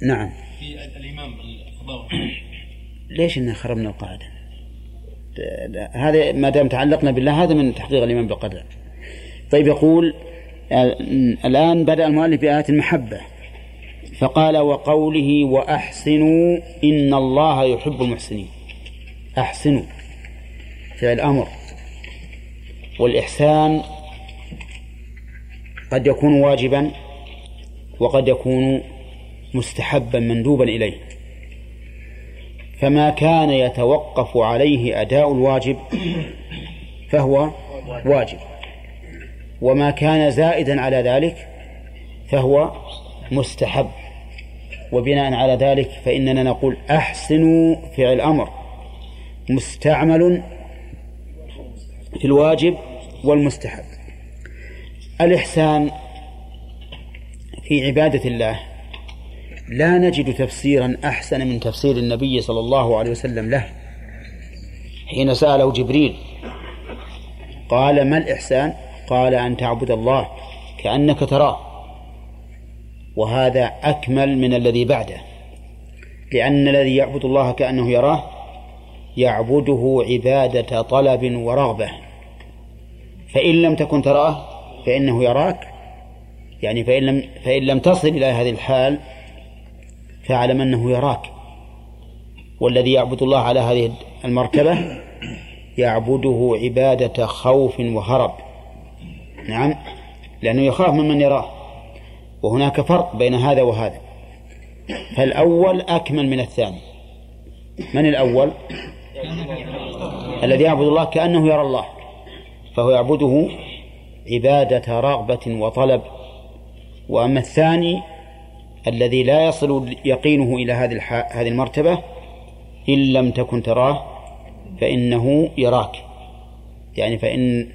نعم. في الإمام ليش إن خربنا القاعدة؟ هذا ما دام تعلقنا بالله هذا من تحقيق الإيمان بالقدر. طيب يقول الآن بدأ المؤلف بآيات المحبة. فقال وقوله وأحسنوا إن الله يحب المحسنين. أحسنوا. فعل أمر. والإحسان قد يكون واجبا وقد يكون مستحبا مندوبا إليه. فما كان يتوقف عليه أداء الواجب فهو واجب. وما كان زائدا على ذلك فهو مستحب. وبناء على ذلك فإننا نقول أحسنوا فعل أمر مستعمل في الواجب والمستحب. الإحسان في عبادة الله لا نجد تفسيرا أحسن من تفسير النبي صلى الله عليه وسلم له. حين سأله جبريل قال ما الإحسان؟ قال أن تعبد الله كأنك تراه. وهذا أكمل من الذي بعده لأن الذي يعبد الله كأنه يراه يعبده عبادة طلب ورغبة. فإن لم تكن تراه فإنه يراك. يعني فإن لم فإن لم تصل إلى هذه الحال فاعلم أنه يراك. والذي يعبد الله على هذه المرتبة يعبده عبادة خوف وهرب. نعم لأنه يخاف ممن يراه. وهناك فرق بين هذا وهذا. فالأول أكمل من الثاني. من الأول؟ الذي يعبد الله كأنه يرى الله. فهو يعبده عبادة رغبة وطلب. وأما الثاني الذي لا يصل يقينه إلى هذه هذه المرتبة إن لم تكن تراه فإنه يراك. يعني فإن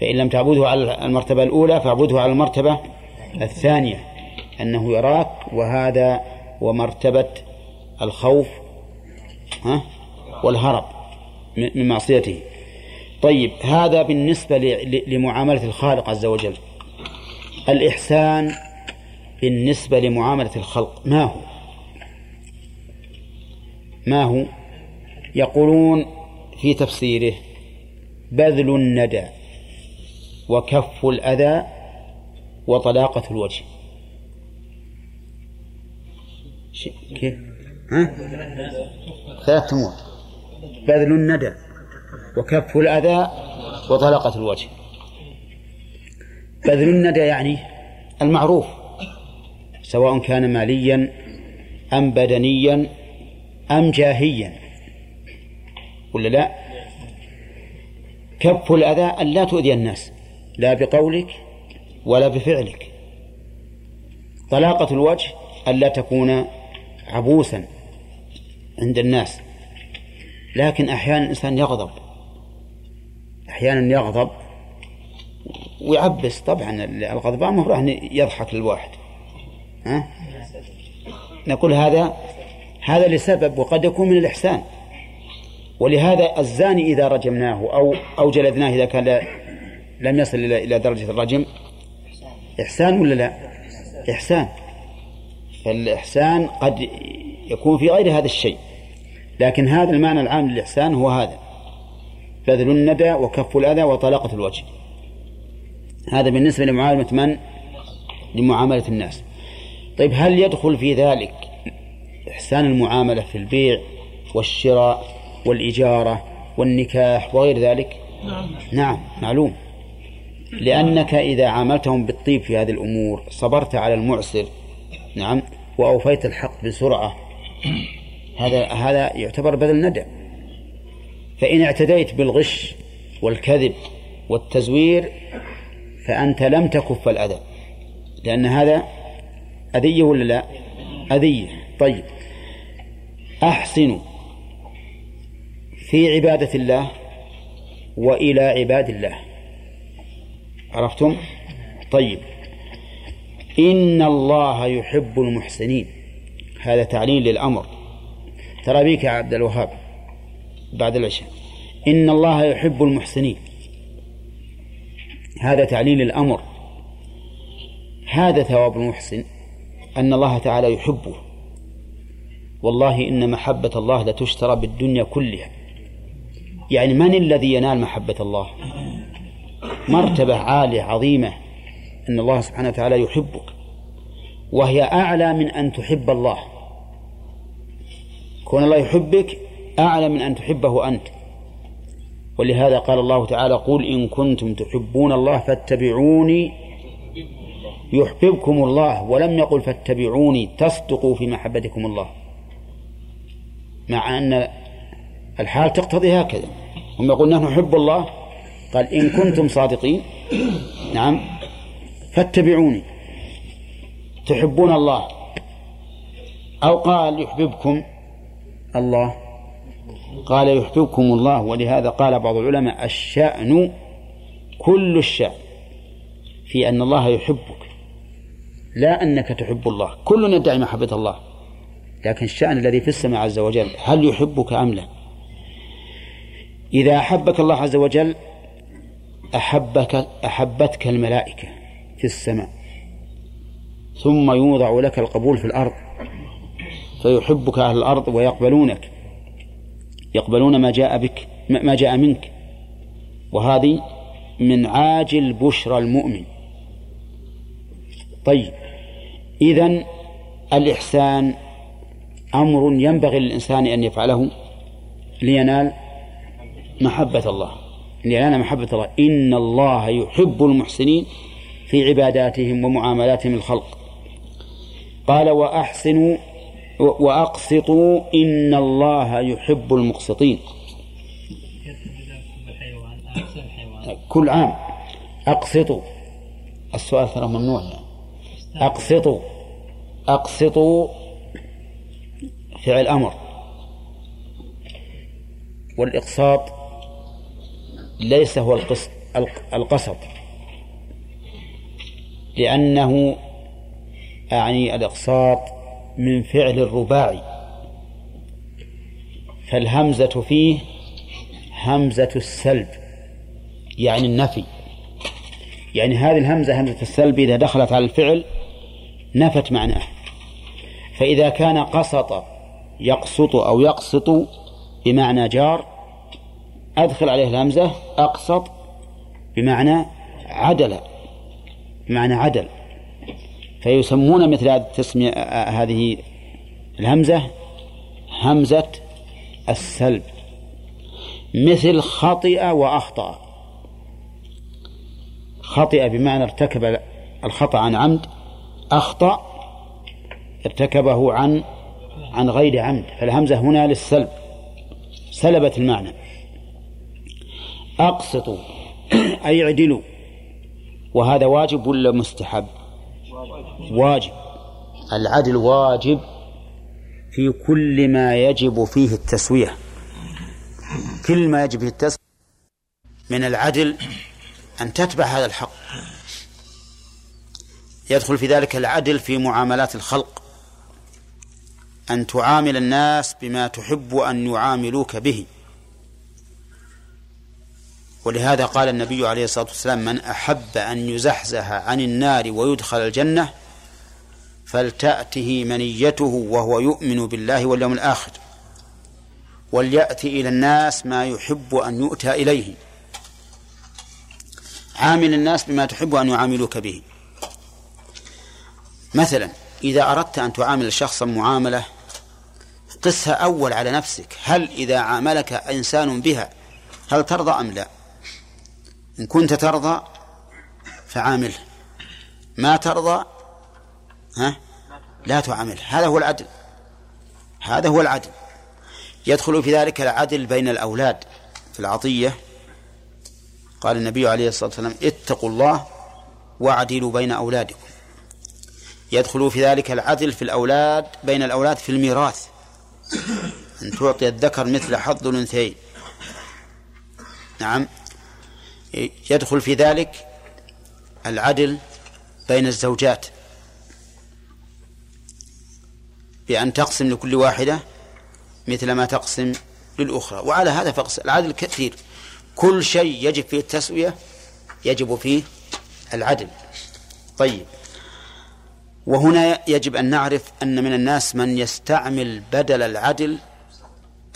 فإن لم تعبده على المرتبة الأولى فاعبده على المرتبة الثانية أنه يراك. وهذا ومرتبة الخوف ها والهرب من معصيته. طيب هذا بالنسبة لمعاملة الخالق عز وجل. الإحسان بالنسبة لمعاملة الخلق. ما هو؟ ما هو؟ يقولون في تفسيره بذل الندى وكف الأذى وطلاقة الوجه. كيف؟ ها؟ ثلاث أمور. بذل الندى وكف الأذى وطلاقة الوجه. بذل الندى يعني المعروف. سواء كان ماليا أم بدنيا أم جاهيا. ولا لا؟ كف الأذى أن لا تؤذي الناس لا بقولك ولا بفعلك. طلاقة الوجه ألا تكون عبوسا عند الناس. لكن أحيانا الإنسان يغضب. أحيانا يغضب ويعبس. طبعا الغضبان مفروض يضحك للواحد ها؟ نقول هذا هذا لسبب وقد يكون من الإحسان ولهذا الزاني إذا رجمناه أو أو جلدناه إذا كان لم يصل إلى إلى درجة الرجم إحسان ولا لا؟ إحسان فالإحسان قد يكون في غير هذا الشيء لكن هذا المعنى العام للإحسان هو هذا بذل الندى وكف الأذى وطلاقة الوجه هذا بالنسبة لمعاملة من؟ لمعاملة الناس طيب هل يدخل في ذلك إحسان المعاملة في البيع والشراء والإجارة والنكاح وغير ذلك؟ نعم, نعم معلوم. لأنك إذا عاملتهم بالطيب في هذه الأمور صبرت على المعسر نعم وأوفيت الحق بسرعة هذا هذا يعتبر بذل ندى فإن اعتديت بالغش والكذب والتزوير فأنت لم تكف الأذى لأن هذا أذية ولا لا؟ أذية. طيب. أحسنوا في عبادة الله وإلى عباد الله. عرفتم؟ طيب. إن الله يحب المحسنين. هذا تعليل للأمر. ترى بيك يا عبد الوهاب بعد العشاء. إن الله يحب المحسنين. هذا تعليل الأمر. هذا ثواب المحسن. أن الله تعالى يحبه. والله إن محبة الله لتشترى بالدنيا كلها. يعني من الذي ينال محبة الله؟ مرتبة عالية عظيمة أن الله سبحانه وتعالى يحبك. وهي أعلى من أن تحب الله. كون الله يحبك أعلى من أن تحبه أنت. ولهذا قال الله تعالى قل إن كنتم تحبون الله فاتبعوني يحببكم الله ولم يقل فاتبعوني تصدقوا في محبتكم الله. مع أن الحال تقتضي هكذا. هم يقول نحن نحب الله. قال إن كنتم صادقين. نعم. فاتبعوني. تحبون الله. أو قال يحببكم الله. قال يحببكم الله. ولهذا قال بعض العلماء الشأن كل الشأن. في أن الله يحبك. لا أنك تحب الله. كل يدعي محبة الله. لكن الشأن الذي في السماء عز وجل هل يحبك أم لا؟ إذا أحبك الله عز وجل أحبك أحبتك الملائكة في السماء. ثم يوضع لك القبول في الأرض. فيحبك أهل الأرض ويقبلونك. يقبلون ما جاء بك ما جاء منك. وهذه من عاجل بشرى المؤمن. طيب. إذن الإحسان أمر ينبغي للإنسان أن يفعله لينال محبة الله. لينال محبة الله. إن الله يحب المحسنين في عباداتهم ومعاملاتهم الخلق قال وأحسنوا وأقسطوا إن الله يحب المقسطين. كل عام. أقسطوا. السؤال ترى ممنوع. أقسطوا. أقسطوا فعل أمر. والإقساط ليس هو القسط القسط. لأنه أعني الإقساط من فعل الرباعي. فالهمزة فيه همزة السلب يعني النفي. يعني هذه الهمزة همزة السلب إذا دخلت على الفعل نفت معناه. فإذا كان قسط يقسط أو يقسط بمعنى جار أدخل عليه الهمزة أقسط بمعنى عدل بمعنى عدل. فيسمون مثل هذه التسمية هذه الهمزة همزة السلب. مثل خطئ وأخطأ. خطئ بمعنى ارتكب الخطأ عن عمد أخطأ ارتكبه عن عن غير عمد. فالهمزة هنا للسلب. سلبت المعنى. أقسطوا أي اعدلوا. وهذا واجب ولا مستحب؟ واجب. العدل واجب في كل ما يجب فيه التسوية. كل ما يجب فيه التسوية من العدل أن تتبع هذا الحق. يدخل في ذلك العدل في معاملات الخلق. أن تعامل الناس بما تحب أن يعاملوك به. ولهذا قال النبي عليه الصلاة والسلام من أحب أن يزحزح عن النار ويدخل الجنة فلتأته منيته وهو يؤمن بالله واليوم الآخر. وليأتي إلى الناس ما يحب أن يؤتى إليه. عامل الناس بما تحب أن يعاملوك به. مثلا إذا أردت أن تعامل شخصا معاملة قسها أول على نفسك. هل إذا عاملك إنسان بها هل ترضى أم لا؟ إن كنت ترضى فعامله ما ترضى ها؟ لا تعامله هذا هو العدل. هذا هو العدل. يدخل في ذلك العدل بين الأولاد في العطية. قال النبي عليه الصلاة والسلام اتقوا الله واعدلوا بين أولادكم. يدخل في ذلك العدل في الأولاد بين الأولاد في الميراث. أن تعطي الذكر مثل حظ الأنثيين. نعم. يدخل في ذلك العدل بين الزوجات. بأن تقسم لكل واحدة مثل ما تقسم للأخرى. وعلى هذا فقس العدل كثير. كل شيء يجب فيه التسوية يجب فيه العدل. طيب. وهنا يجب أن نعرف أن من الناس من يستعمل بدل العدل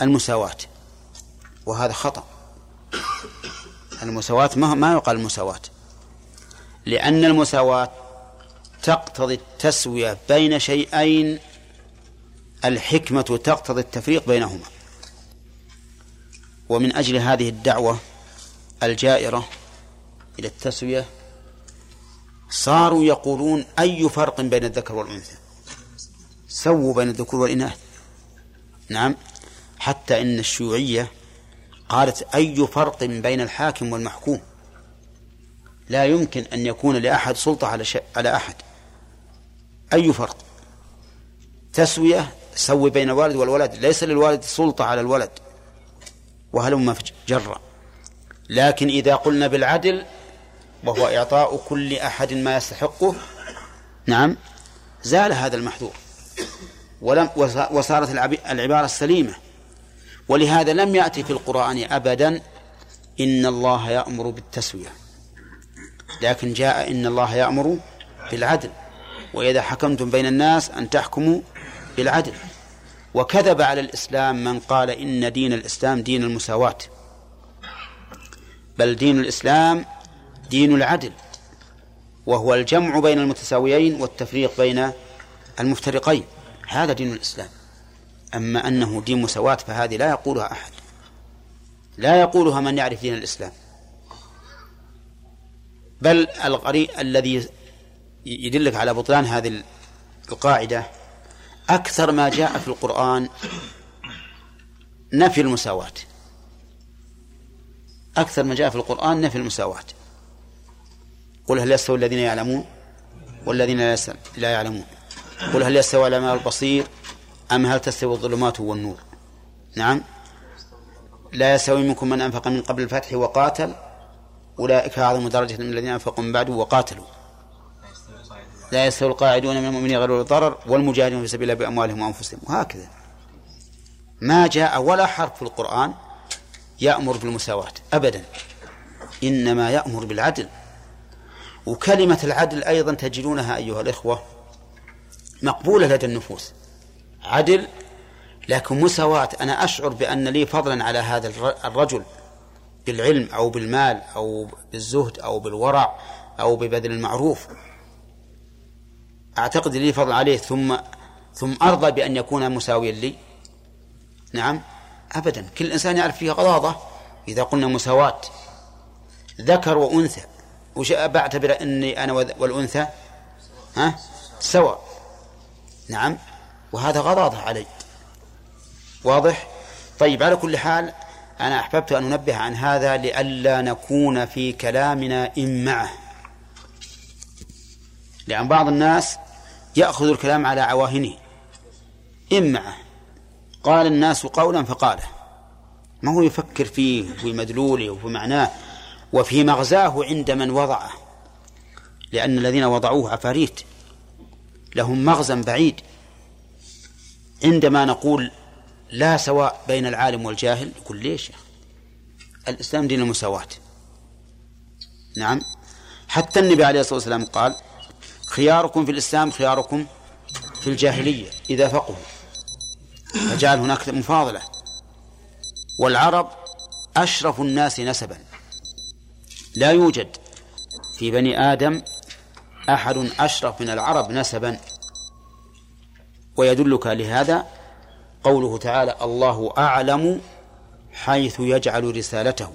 المساواة. وهذا خطأ. المساواة ما ما يقال المساواة لأن المساواة تقتضي التسوية بين شيئين الحكمة تقتضي التفريق بينهما. ومن أجل هذه الدعوة الجائرة إلى التسوية صاروا يقولون أي فرق بين الذكر والأنثى؟ سووا بين الذكور والإناث. نعم. حتى إن الشيوعية قالت أي فرق بين الحاكم والمحكوم؟ لا يمكن أن يكون لأحد سلطة على شيء على أحد. أي فرق؟ تسوية سوي بين الوالد والولد. ليس للوالد سلطة على الولد. وهلم جرا لكن إذا قلنا بالعدل وهو إعطاء كل أحد ما يستحقه. نعم. زال هذا المحذور. ولم وصارت العبارة السليمة. ولهذا لم يأتي في القرآن أبدا إن الله يأمر بالتسوية. لكن جاء إن الله يأمر بالعدل. وإذا حكمتم بين الناس أن تحكموا بالعدل. وكذب على الإسلام من قال إن دين الإسلام دين المساواة. بل دين الإسلام دين العدل وهو الجمع بين المتساويين والتفريق بين المفترقين. هذا دين الإسلام. أما أنه دين مساواة فهذه لا يقولها أحد. لا يقولها من يعرف دين الإسلام. بل الغريب الذي يدلك على بطلان هذه القاعدة أكثر ما جاء في القرآن نفي المساواة. أكثر ما جاء في القرآن نفي المساواة. قل هل يستوي الذين يعلمون والذين لا يعلمون. قل هل يستوي الأعمى البصير أم هل تستوي الظلمات والنور؟ نعم. لا يستوي منكم من أنفق من قبل الفتح وقاتل. أولئك أعظم درجة من الذين أنفقوا من بعد وقاتلوا. لا يستوي القاعدون من المؤمنين غير الضرر والمجاهدون في سبيل الله بأموالهم وأنفسهم. وهكذا. ما جاء ولا حرف في القرآن يأمر بالمساواة. أبدا. إنما يأمر بالعدل. وكلمة العدل أيضا تجدونها أيها الإخوة مقبولة لدى النفوس. عدل لكن مساواة أنا أشعر بأن لي فضلا على هذا الرجل بالعلم أو بالمال أو بالزهد أو بالورع أو ببذل المعروف. أعتقد لي فضل عليه. ثم ثم أرضى بأن يكون مساويا لي. نعم أبدا. كل إنسان يعرف فيها غضاضة إذا قلنا مساواة. ذكر وأنثى. وش بعتبر أني أنا والأنثى؟ ها؟ سواء. نعم. وهذا غضاضة علي. واضح؟ طيب على كل حال أنا أحببت أن أنبه عن هذا لئلا نكون في كلامنا إن معه. لأن بعض الناس يأخذ الكلام على عواهنه. إن معه. قال الناس قولا فقاله. ما هو يفكر فيه وفي مدلوله وفي معناه؟ وفي مغزاه عند من وضعه. لأن الذين وضعوه عفاريت لهم مغزى بعيد. عندما نقول لا سواء بين العالم والجاهل يقول ليش؟ الإسلام دين المساواة. نعم. حتى النبي عليه الصلاة والسلام قال خياركم في الإسلام خياركم في الجاهلية إذا فقهوا. فجعل هناك مفاضلة. والعرب أشرف الناس نسبا. لا يوجد في بني آدم أحد أشرف من العرب نسبا. ويدلك لهذا قوله تعالى الله أعلم حيث يجعل رسالته.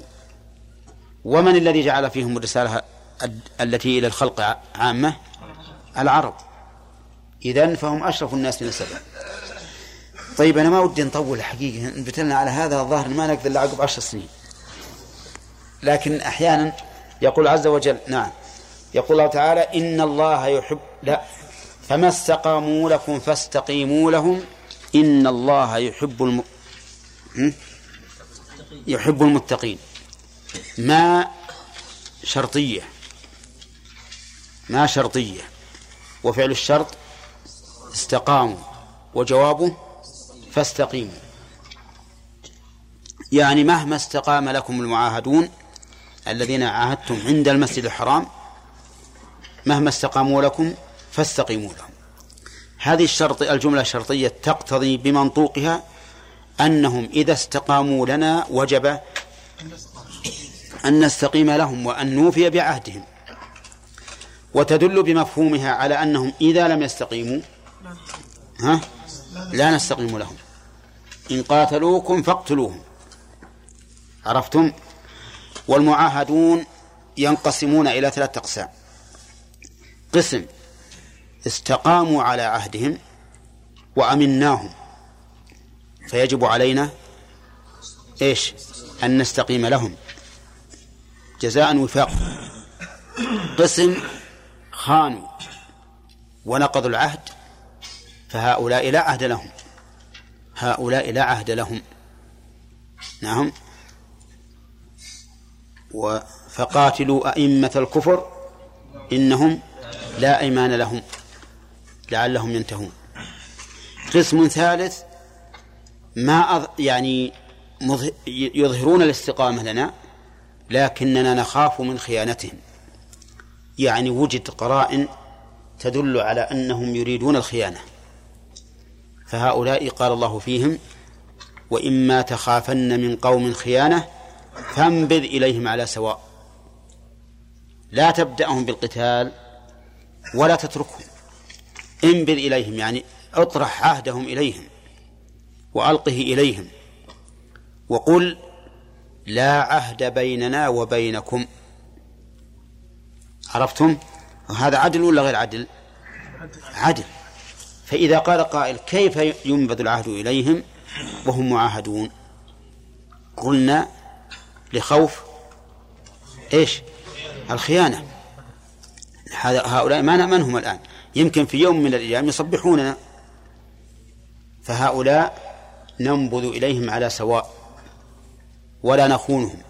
ومن الذي جعل فيهم الرسالة التي إلى الخلق عامة؟ العرب. إذن فهم أشرف الناس نسبا. طيب أنا ما ودي نطول الحقيقة نبتلنا على هذا الظاهر ما نقدر إلا عقب عشر سنين. لكن أحيانا يقول عز وجل نعم. يقول الله تعالى إن الله يحب لا. فما استقاموا لكم فاستقيموا لهم. إن الله يحب الم... يحب المتقين. ما شرطية. ما شرطية. وفعل الشرط استقاموا. وجوابه فاستقيموا. يعني مهما استقام لكم المعاهدون الذين عاهدتم عند المسجد الحرام مهما استقاموا لكم فاستقيموا لهم. هذه الشرط الجملة الشرطية تقتضي بمنطوقها أنهم إذا استقاموا لنا وجب أن نستقيم لهم وأن نوفي بعهدهم. وتدل بمفهومها على أنهم إذا لم يستقيموا ها؟ لا نستقيم لهم. إن قاتلوكم فاقتلوهم. عرفتم؟ والمعاهدون ينقسمون إلى ثلاثة أقسام. قسم استقاموا على عهدهم وأمناهم. فيجب علينا إيش؟ أن نستقيم لهم. جزاء وفاق. قسم خانوا ونقضوا العهد فهؤلاء لا عهد لهم. هؤلاء لا عهد لهم. نعم. فقاتلوا أئمة الكفر إنهم لا أيمان لهم لعلهم ينتهون. قسم ثالث ما يعني يظهرون الاستقامة لنا لكننا نخاف من خيانتهم. يعني وجد قرائن تدل على أنهم يريدون الخيانة. فهؤلاء قال الله فيهم وإما تخافن من قوم خيانة فانبذ إليهم على سواء. لا تبدأهم بالقتال ولا تتركهم. انبذ إليهم يعني اطرح عهدهم إليهم وألقه إليهم وقل لا عهد بيننا وبينكم. عرفتم؟ هذا عدل ولا غير عدل؟ عدل. فإذا قال قائل كيف ينبذ العهد إليهم؟ وهم معاهدون. قلنا لخوف. إيش؟ الخيانة. هؤلاء ما نأمنهم الآن؟ يمكن في يوم من الأيام يصبحوننا. فهؤلاء ننبذ إليهم على سواء. ولا نخونهم.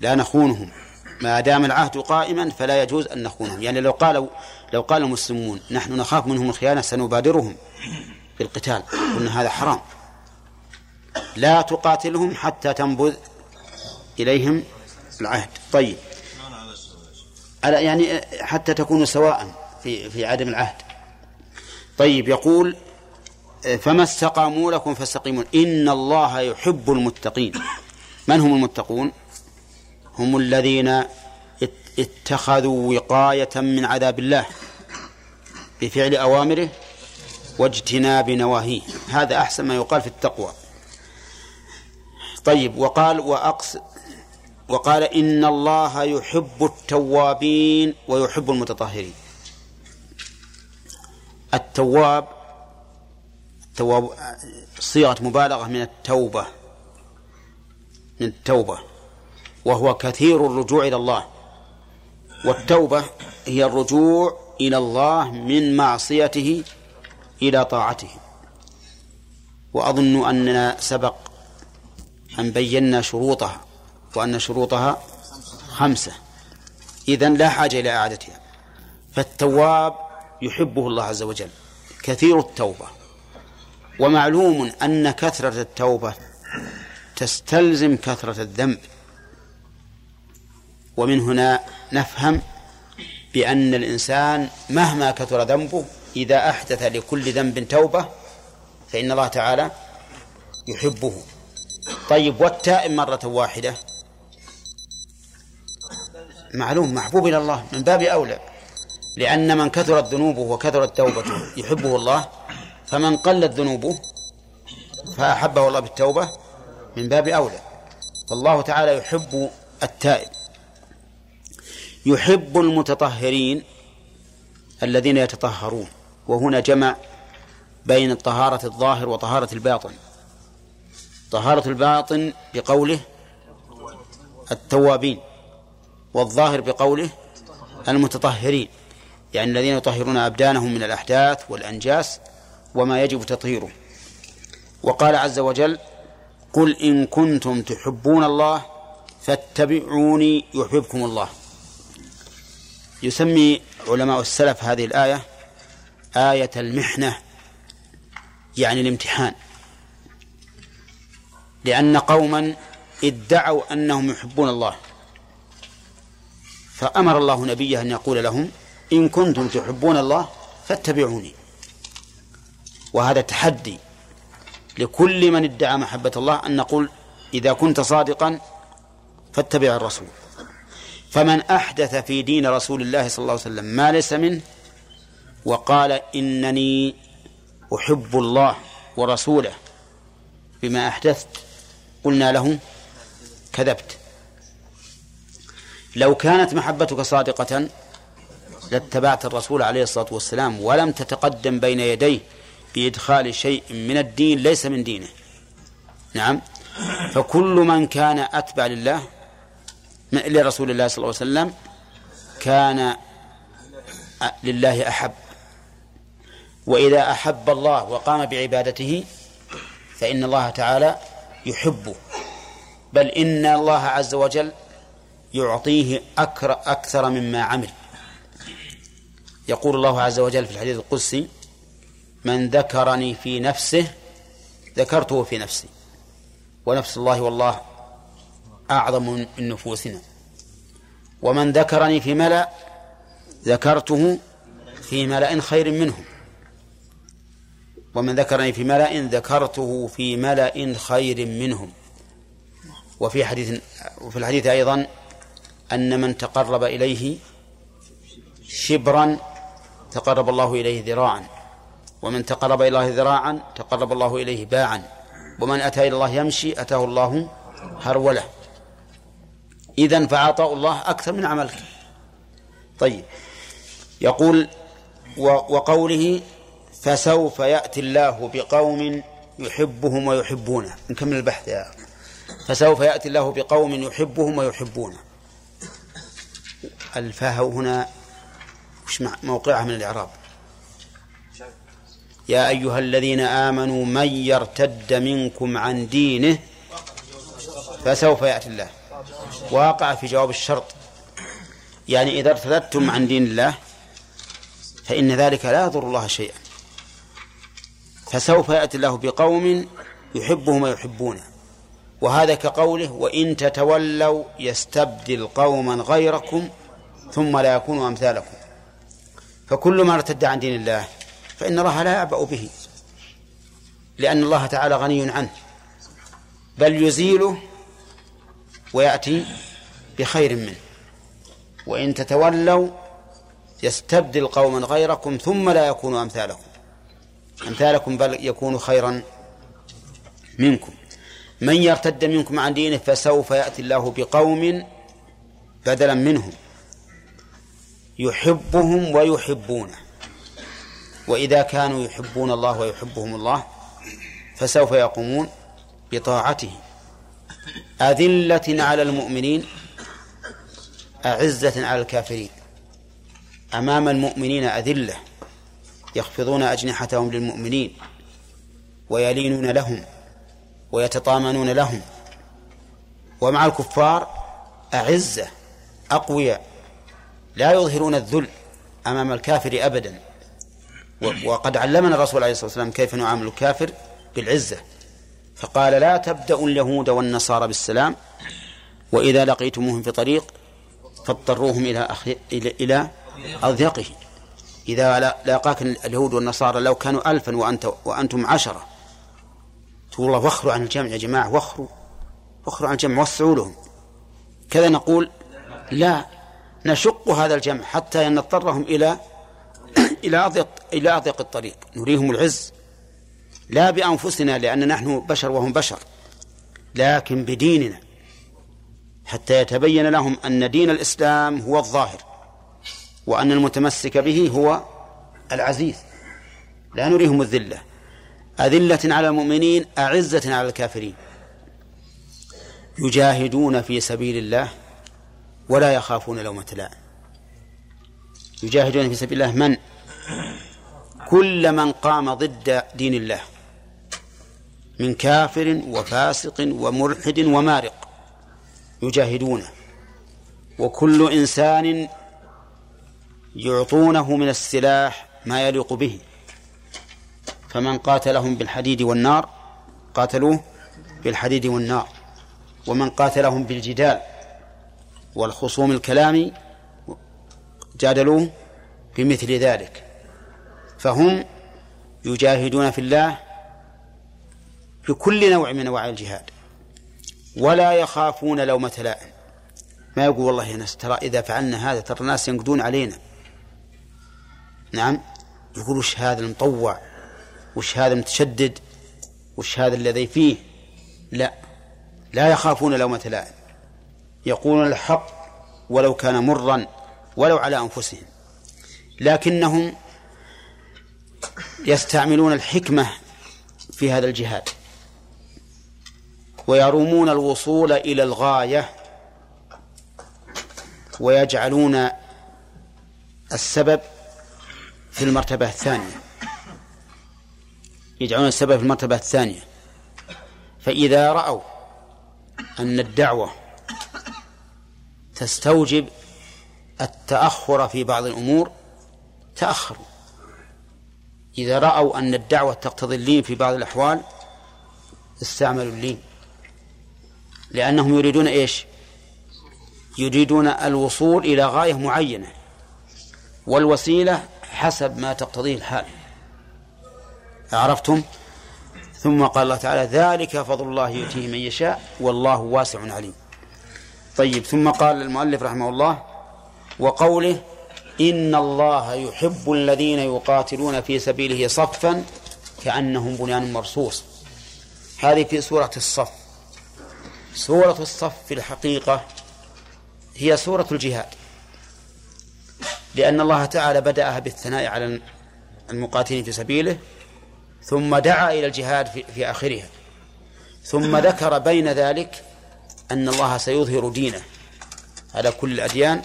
لا نخونهم. ما دام العهد قائما فلا يجوز أن نخونهم. يعني لو قالوا لو قال المسلمون نحن نخاف منهم الخيانة سنبادرهم بالقتال قلنا هذا حرام. لا تقاتلهم حتى تنبذ إليهم العهد. طيب. يعني حتى تكونوا سواء في في عدم العهد. طيب يقول فما استقاموا لكم فاستقيموا إن الله يحب المتقين. من هم المتقون؟ هم الذين اتخذوا وقاية من عذاب الله بفعل أوامره واجتناب نواهيه. هذا أحسن ما يقال في التقوى. طيب وقال وأقص وقال إن الله يحب التوابين ويحب المتطهرين. التواب التواب صيغة مبالغة من التوبة من التوبة وهو كثير الرجوع إلى الله. والتوبة هي الرجوع إلى الله من معصيته إلى طاعته. وأظن أننا سبق أن بينا شروطها. وأن شروطها خمسة. إذن لا حاجة إلى إعادتها. فالتواب يحبه الله عز وجل. كثير التوبة. ومعلوم أن كثرة التوبة تستلزم كثرة الذنب. ومن هنا نفهم بأن الإنسان مهما كثر ذنبه إذا أحدث لكل ذنب توبة فإن الله تعالى يحبه. طيب والتائب مرة واحدة. معلوم محبوب إلى الله من باب أولى لأن من كثرت ذنوبه وكثرت توبته يحبه الله فمن قلت ذنوبه فأحبه الله بالتوبة من باب أولى. فالله تعالى يحب التائب يحب المتطهرين الذين يتطهرون. وهنا جمع بين طهارة الظاهر وطهارة الباطن. طهارة الباطن بقوله التوابين. والظاهر بقوله المتطهرين يعني الذين يطهرون أبدانهم من الأحداث والأنجاس وما يجب تطهيره. وقال عز وجل قل إن كنتم تحبون الله فاتبعوني يحببكم الله. يسمي علماء السلف هذه الآية آية المحنة يعني الامتحان. لأن قوما ادعوا أنهم يحبون الله. فأمر الله نبيه أن يقول لهم إن كنتم تحبون الله فاتبعوني. وهذا تحدي لكل من ادعى محبة الله أن نقول إذا كنت صادقا فاتبع الرسول. فمن أحدث في دين رسول الله صلى الله عليه وسلم ما ليس منه وقال إنني أحب الله ورسوله بما أحدثت قلنا له كذبت. لو كانت محبتك صادقة لاتبعت الرسول عليه الصلاة والسلام ولم تتقدم بين يديه بإدخال شيء من الدين ليس من دينه. نعم. فكل من كان أتبع لله لرسول الله صلى الله عليه وسلم كان لله أحب. وإذا أحب الله وقام بعبادته فإن الله تعالى يحبه. بل إن الله عز وجل يعطيه أكثر مما عمل. يقول الله عز وجل في الحديث القدسي من ذكرني في نفسه ذكرته في نفسي. ونفس الله والله أعظم من نفوسنا. ومن ذكرني في ملأ ذكرته في ملأ خير منهم ومن ذكرني في ملأ ذكرته في ملأ خير منهم وفي حديث وفي الحديث أيضا أن من تقرب إليه شبرا تقرب الله إليه ذراعا. ومن تقرب إلى الله ذراعا تقرب الله إليه باعا. ومن أتى إلى الله يمشي أتاه الله هرولة. إذن فعطاء الله أكثر من عملك. طيب. يقول وقوله فسوف يأتي الله بقوم يحبهم ويحبونه. نكمل البحث يا فسوف يأتي الله بقوم يحبهم ويحبونه. الفاء هنا وش موقعها من الإعراب. يا أيها الذين آمنوا من يرتد منكم عن دينه فسوف يأتي الله. واقع في جواب الشرط. يعني إذا ارتدتم عن دين الله فإن ذلك لا يضر الله شيئا. فسوف يأتي الله بقوم يحبهم ويحبونه. وهذا كقوله وإن تتولوا يستبدل قوما غيركم ثم لا يكونوا أمثالكم. فكل ما ارتد عن دين الله فإن الله لا يعبأ به لأن الله تعالى غني عنه. بل يزيله ويأتي بخير منه. وإن تتولوا يستبدل قوما غيركم ثم لا يكونوا أمثالكم. أمثالكم بل يكون خيرا منكم. من يرتد منكم عن دينه فسوف يأتي الله بقوم بدلا منهم. يحبهم ويحبونه. وإذا كانوا يحبون الله ويحبهم الله فسوف يقومون بطاعته. أذلة على المؤمنين أعزة على الكافرين. أمام المؤمنين أذلة يخفضون أجنحتهم للمؤمنين ويلينون لهم ويتطامنون لهم. ومع الكفار أعزة أقوياء. لا يظهرون الذل أمام الكافر أبدا. وقد علمنا الرسول عليه الصلاة والسلام كيف نعامل الكافر بالعزة. فقال لا تبدأوا اليهود والنصارى بالسلام وإذا لقيتموهم في طريق فاضطروهم إلى أخي... إلى إلى أضيقه. إذا لاقاك اليهود والنصارى لو كانوا ألفا وأنت وأنتم عشرة. تقول الله وخروا عن الجمع يا جماعة وخروا. وخروا عن الجمع وسعوا لهم. كذا نقول لا نشق هذا الجمع حتى نضطرهم إلى إلى أضيق إلى أضيق الطريق. نريهم العز. لا بأنفسنا لأن نحن بشر وهم بشر. لكن بديننا. حتى يتبين لهم أن دين الإسلام هو الظاهر. وأن المتمسك به هو العزيز. لا نريهم الذلة. أذلة على المؤمنين أعزة على الكافرين. يجاهدون في سبيل الله ولا يخافون لومة لائم. يجاهدون في سبيل الله من؟ كل من قام ضد دين الله. من كافر وفاسق وملحد ومارق. يجاهدونه وكل إنسان يعطونه من السلاح ما يليق به. فمن قاتلهم بالحديد والنار قاتلوه بالحديد والنار. ومن قاتلهم بالجدال والخصوم الكلام جادلوه بمثل ذلك فهم يجاهدون في الله بكل نوع من أنواع الجهاد ولا يخافون لومة لائم. ما يقول والله ناس ترى إذا فعلنا هذا ترى الناس ينقدون علينا. نعم يقول وش هذا المطوع؟ وش هذا المتشدد؟ وش هذا الذي فيه؟ لا لا يخافون لومة لائم. يقولون الحق ولو كان مرا ولو على أنفسهم. لكنهم يستعملون الحكمة في هذا الجهاد ويرومون الوصول إلى الغاية ويجعلون السبب في المرتبة الثانية. يجعلون السبب في المرتبة الثانية. فإذا رأوا أن الدعوة تستوجب التأخر في بعض الأمور تأخروا إذا رأوا أن الدعوة تقتضي اللين في بعض الأحوال استعملوا اللين. لأنهم يريدون إيش؟ يريدون الوصول إلى غاية معينة والوسيلة حسب ما تقتضيه الحال. عرفتم؟ ثم قال الله تعالى ذلك فضل الله يؤتيه من يشاء والله واسع عليم. طيب ثم قال المؤلف رحمه الله وقوله إن الله يحب الذين يقاتلون في سبيله صفا كأنهم بنيان مرصوص. هذه في سورة الصف. سورة الصف في الحقيقة هي سورة الجهاد لأن الله تعالى بدأها بالثناء على المقاتلين في سبيله ثم دعا إلى الجهاد في, في آخرها ثم ذكر بين ذلك أن الله سيظهر دينه. على كل الأديان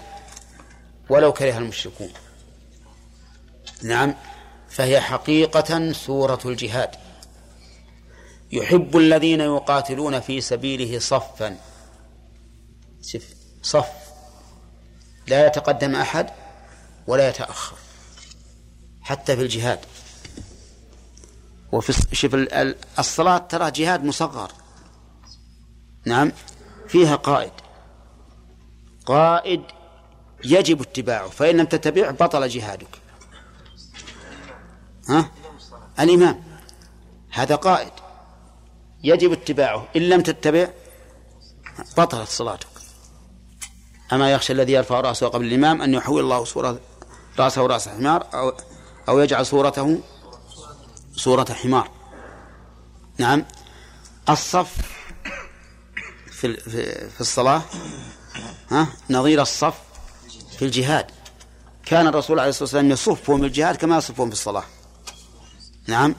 ولو كره المشركون. نعم فهي حقيقة سورة الجهاد. يحب الذين يقاتلون في سبيله صفا. صف. لا يتقدم أحد ولا يتأخر حتى في الجهاد. وفي شوف الصلاة ترى جهاد مصغر. نعم فيها قائد. قائد يجب اتباعه فإن لم تتبعه بطل جهادك. ها؟ الإمام. هذا قائد يجب اتباعه إن لم تتبع بطلت صلاتك. أما يخشى الذي يرفع رأسه قبل الإمام أن يحول الله صورة رأسه رأس حمار أو أو يجعل صورته صورة حمار. نعم. الصف في في الصلاة ها نظير الصف في الجهاد. كان الرسول عليه الصلاة والسلام يصفهم الجهاد كما يصفهم في الصلاة. نعم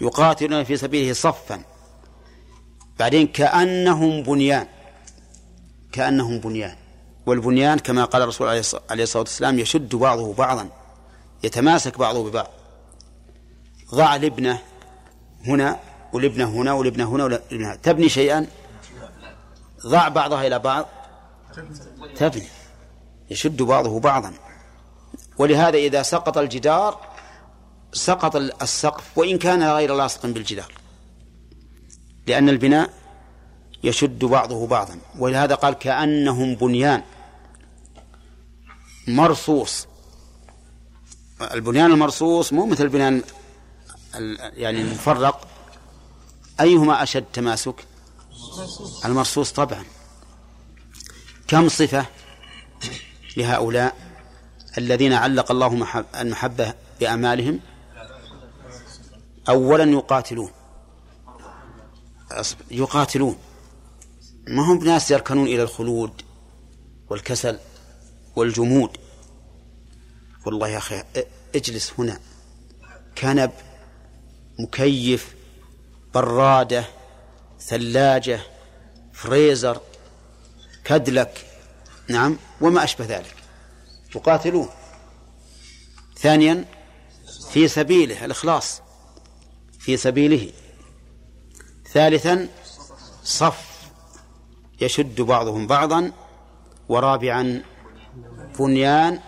يقاتلون في سبيله صفا. بعدين كأنهم بنيان كأنهم بنيان. والبنيان كما قال الرسول عليه الصلاة والسلام يشد بعضه بعضا يتماسك بعضه ببعض. ضع لبنة هنا ولبنة هنا ولبنة هنا ولبنة هنا. تبني شيئا؟ ضع بعضها إلى بعض؟ تبني. يشد بعضه بعضا. ولهذا إذا سقط الجدار سقط السقف وإن كان غير لاصق بالجدار. لأن البناء يشد بعضه بعضا. ولهذا قال كأنهم بنيان مرصوص. البنيان المرصوص مو مثل البنيان يعني المفرق. أيهما أشد تماسك؟ المرصوص. طبعا. كم صفة لهؤلاء الذين علق الله المحبة بأعمالهم أولا يقاتلون. يقاتلون. ما هم ناس يركنون إلى الخلود والكسل والجمود؟ والله يا أخي اجلس هنا. كنب مكيف برادة ثلاجة فريزر كدلك نعم وما أشبه ذلك. يقاتلون ثانيا في سبيله الإخلاص في سبيله. ثالثا صف يشد بعضهم بعضا ورابعا بنيان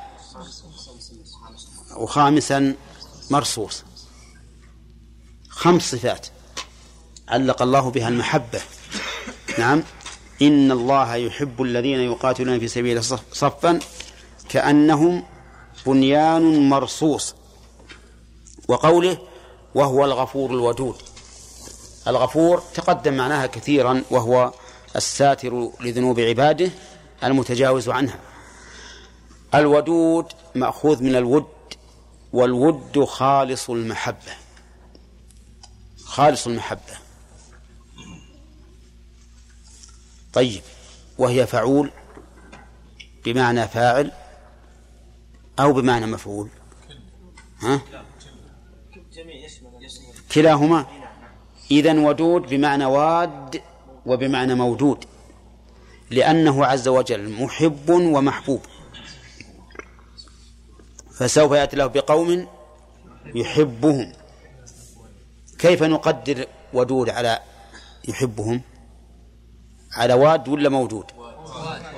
وخامسا مرصوص. خمس صفات. علق الله بها المحبة. نعم. إن الله يحب الذين يقاتلون في سبيل صفا كأنهم بنيان مرصوص. وقوله وهو الغفور الودود. الغفور تقدم معناها كثيرا وهو الساتر لذنوب عباده المتجاوز عنها. الودود مأخوذ من الود والود خالص المحبة. خالص المحبة. طيب وهي فعول بمعنى فاعل أو بمعنى مفعول؟ ها؟ كلاهما. إذن ودود بمعنى واد وبمعنى موجود لأنه عز وجل محب ومحبوب. فسوف يأتي له بقوم يحبهم. كيف نقدر ودود على يحبهم؟ على واد ولا موجود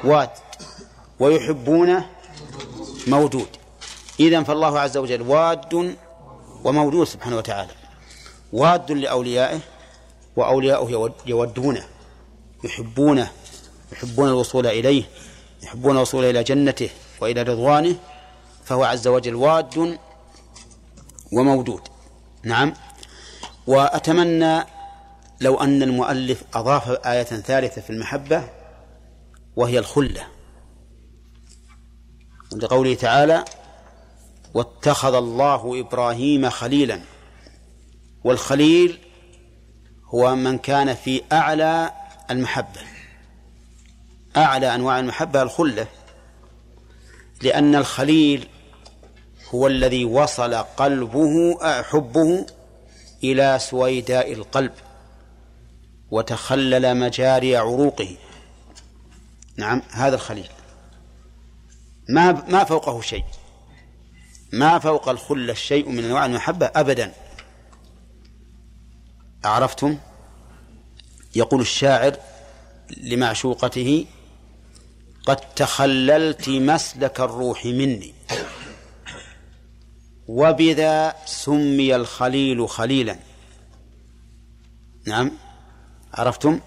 واد. ويحبونه موجود إذن فالله عز وجل واد وموجود سبحانه وتعالى. واد لأوليائه وأولياؤه يودونه. يحبونه. يحبون الوصول إليه. يحبون الوصول إلى جنته وإلى رضوانه. فهو عز وجل واد وموجود نعم. وأتمنى لو أن المؤلف أضاف آية ثالثة في المحبة وهي الخلة. لقوله تعالى واتخذ الله إبراهيم خليلا. والخليل هو من كان في أعلى المحبة. أعلى أنواع المحبة الخلة لأن الخليل هو الذي وصل قلبه حبه إلى سويداء القلب. وتخلل مجاري عروقه. نعم هذا الخليل. ما ما فوقه شيء. ما فوق الخلة شيء من أنواع المحبة أبدا. أعرفتم؟ يقول الشاعر لمعشوقته قد تخللت مسلك الروح مني وبذا سمي الخليل خليلا. نعم عرفتم؟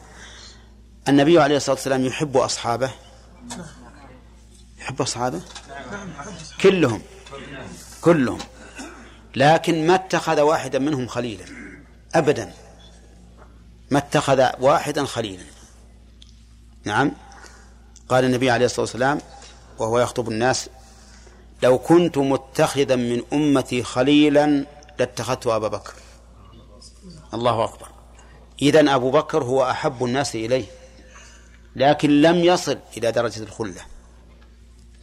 النبي عليه الصلاة والسلام يحب أصحابه. يحب أصحابه؟ كلهم. كلهم. لكن ما اتخذ واحدا منهم خليلا. أبدا. ما اتخذ واحدا خليلا. نعم. قال النبي عليه الصلاة والسلام وهو يخطب الناس لو كنت متخذا من أمتي خليلا لاتخذت أبا بكر. الله أكبر. إذن أبو بكر هو أحب الناس إليه لكن لم يصل إلى درجة الخلة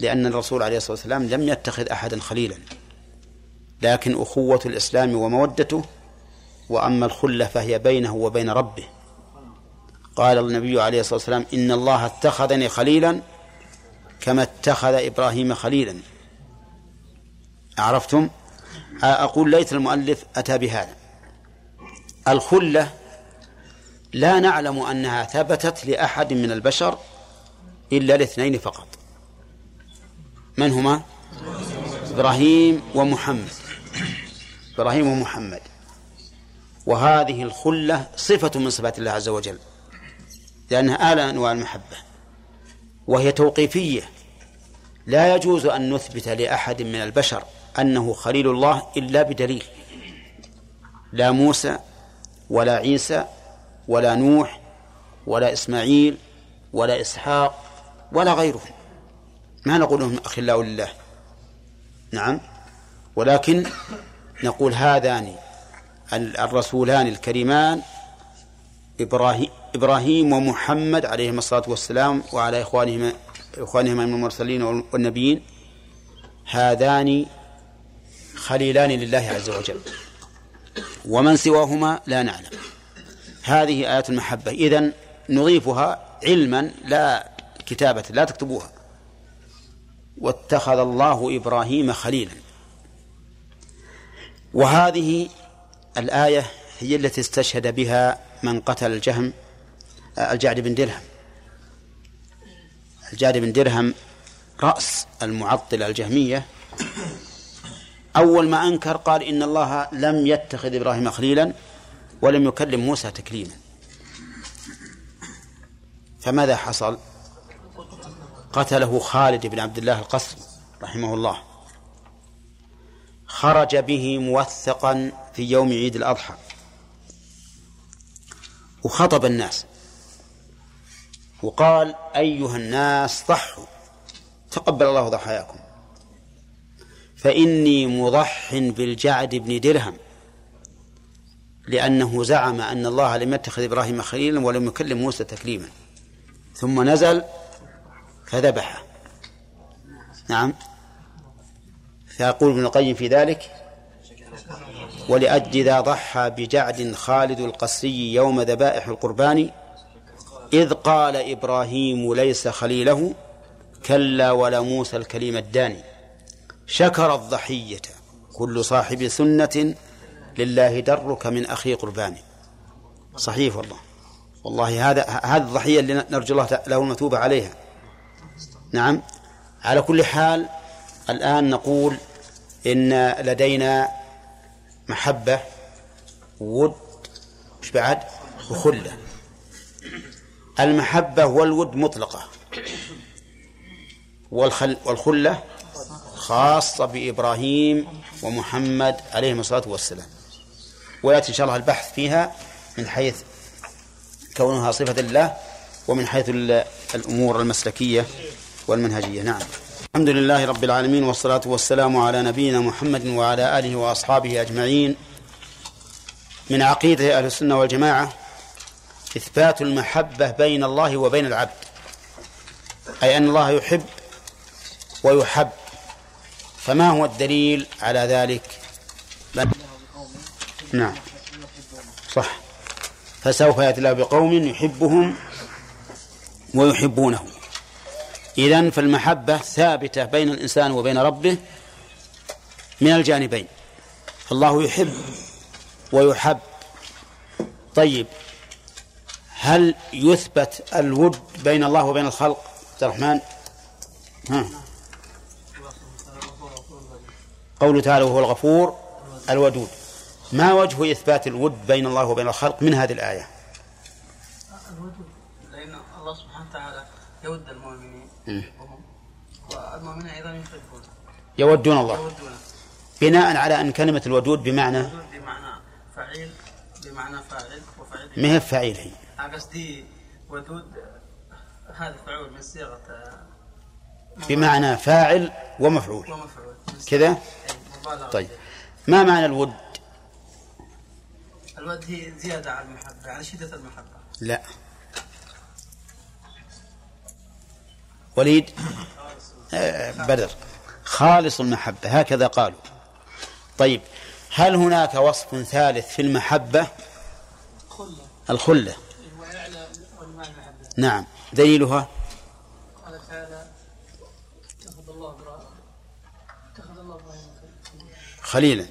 لأن الرسول عليه الصلاة والسلام لم يتخذ أحدا خليلا لكن أخوة الإسلام ومودته وأما الخلة فهي بينه وبين ربه. قال النبي عليه الصلاة والسلام إن الله اتخذني خليلا كما اتخذ إبراهيم خليلا. عرفتم؟ أقول ليت المؤلف أتى بهذا. الخلة لا نعلم أنها ثبتت لأحد من البشر إلا لاثنين فقط. من هما؟ إبراهيم ومحمد. إبراهيم ومحمد. وهذه الخلة صفة من صفات الله عز وجل لأنها أعلى أنواع المحبة وهي توقيفية. لا يجوز أن نثبت لأحد من البشر أنه خليل الله إلا بدليل لا موسى ولا عيسى ولا نوح ولا إسماعيل ولا إسحاق ولا غيرهم. ما نقول لهم أخلاء لله. نعم. ولكن نقول هذان الرسولان الكريمان إبراهيم إبراهيم ومحمد عليهما الصلاة والسلام وعلى إخوانهما إخوانهما من المرسلين والنبيين. هذان خليلان لله عز وجل. ومن سواهما لا نعلم. هذه آيات المحبة. إذن نضيفها علما لا كتابة لا تكتبوها. واتخذ الله إبراهيم خليلا. وهذه الآية هي التي استشهد بها من قتل الجهم الجعد بن درهم. الجعد بن درهم رأس المعطلة الجهمية. أول ما أنكر قال إن الله لم يتخذ إبراهيم خليلا. ولم يكلم موسى تكليما. فماذا حصل؟ قتله خالد بن عبد الله القصري رحمه الله. خرج به موثقا في يوم عيد الأضحى. وخطب الناس. وقال أيها الناس ضحوا. تقبل الله ضحاياكم. فإني مضح بالجعد بن درهم. لأنه زعم أن الله لم يتخذ إبراهيم خليلا ولم يكلم موسى تكليما. ثم نزل فذبحه نعم. فيقول ابن القيم في ذلك ولأجل ذا ضحى بجعد خالد القسري يوم ذبائح القربان إذ قال إبراهيم ليس خليله كلا ولا موسى الكليم الداني. شكر الضحية. كل صاحب سنة لله درك من أخي قربان صحيح والله. والله هذا هذه الضحية اللي نرجو الله له المثوبة عليها. نعم. على كل حال الآن نقول إن لدينا محبة ود مش بعد؟ وخلة. المحبة والود مطلقة. والخل والخلة خاصة بإبراهيم ومحمد عليهم الصلاة والسلام. ويأتي إن شاء الله البحث فيها من حيث كونها صفة الله ومن حيث الأمور المسلكية والمنهجية. نعم. الحمد لله رب العالمين والصلاة والسلام على نبينا محمد وعلى آله وأصحابه أجمعين. من عقيدة أهل السنة والجماعة إثبات المحبة بين الله وبين العبد. أي أن الله يحب ويحب. فما هو الدليل على ذلك؟ نعم. صح. فسوف الله بقوم يحبهم ويحبونه. إذن فالمحبة ثابتة بين الإنسان وبين ربه من الجانبين. الله يحب ويحب. طيب هل يثبت الود بين الله وبين الخلق؟ عبد الرحمن؟ ها. قوله تعالى وهو الغفور الودود. ما وجه إثبات الود بين الله وبين الخلق من هذه الآية؟ الودود لأن الله سبحانه وتعالى يود المؤمنين والمؤمنين أيضا يحبون يودون الله. يودون بناء على أن كلمة الودود بمعنى؟ الودود بمعنى فعيل بمعنى فاعل وفعيل ما هي فعيل هي؟ قصدي ودود هذا فعول من صيغة بمعنى فاعل ومفعول. ومفعول. كذا؟ مبالغة. طيب. ما معنى الود؟ الود هي زيادة على المحبة على شدة المحبة. لا. وليد آه، بدر. خالص المحبة هكذا قالوا. طيب هل هناك وصف ثالث في المحبة؟ خلة الخلة. نعم. دليلها؟ قال تعالى اتخذ الله خليلا.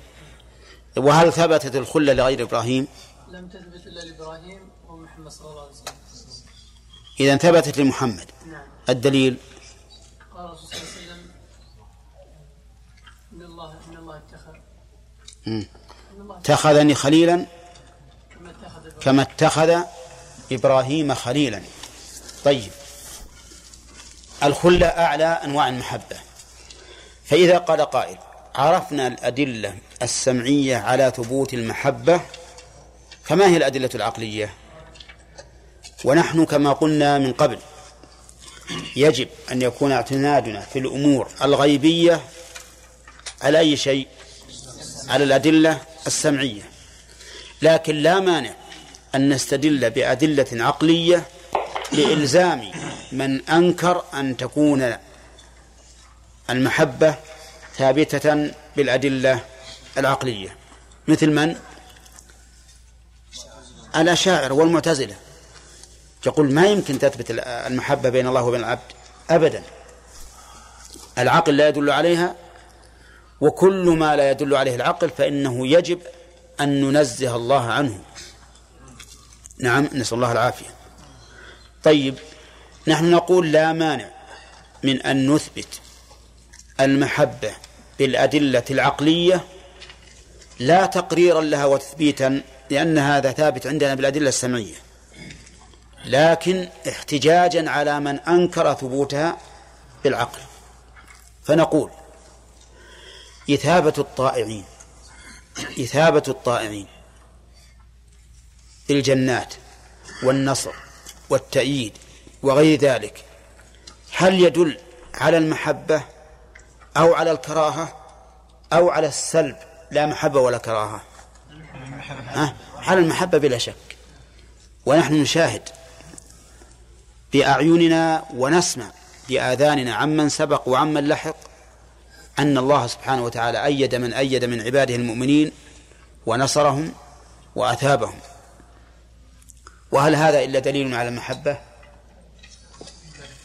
وهل ثبتت الخلة لغير إبراهيم؟ لم تثبت إلا لإبراهيم ومحمد صلى الله عليه وسلم. إذا ثبتت لمحمد. نعم. الدليل؟ قال الرسول صلى الله عليه وسلم إن الله إن الله اتخذ. اتخذني خليلا؟ كما اتخذ إبراهيم. كما اتخذ إبراهيم خليلا. طيب. الخلة أعلى أنواع المحبة. فإذا قال قائل عرفنا الأدلة السمعية على ثبوت المحبة فما هي الأدلة العقلية. ونحن كما قلنا من قبل يجب أن يكون اعتمادنا في الأمور الغيبية على أي شيء؟ على الأدلة السمعية. لكن لا مانع أن نستدل بأدلة عقلية لإلزام من أنكر أن تكون المحبة ثابتة بالأدلة العقلية. مثل من؟ الأشاعر والمعتزلة. يقول ما يمكن تثبت المحبة بين الله وبين العبد أبدا. العقل لا يدل عليها وكل ما لا يدل عليه العقل فإنه يجب أن ننزه الله عنه. نعم نسأل الله العافية. طيب نحن نقول لا مانع من أن نثبت المحبة بالأدلة العقلية لا تقريرا لها وتثبيتا لأن هذا ثابت عندنا بالأدلة السمعية. لكن احتجاجا على من أنكر ثبوتها بالعقل. فنقول إثابة الطائعين إثابة الطائعين بالجنات والنصر والتأييد وغير ذلك هل يدل على المحبة أو على الكراهة أو على السلب. لا محبة ولا كراهة؟ على المحبة بلا شك. ونحن نشاهد بأعيننا ونسمع بآذاننا عمن سبق وعمن لحق أن الله سبحانه وتعالى أيد من أيد من عباده المؤمنين ونصرهم وأثابهم. وهل هذا إلا دليل على المحبة؟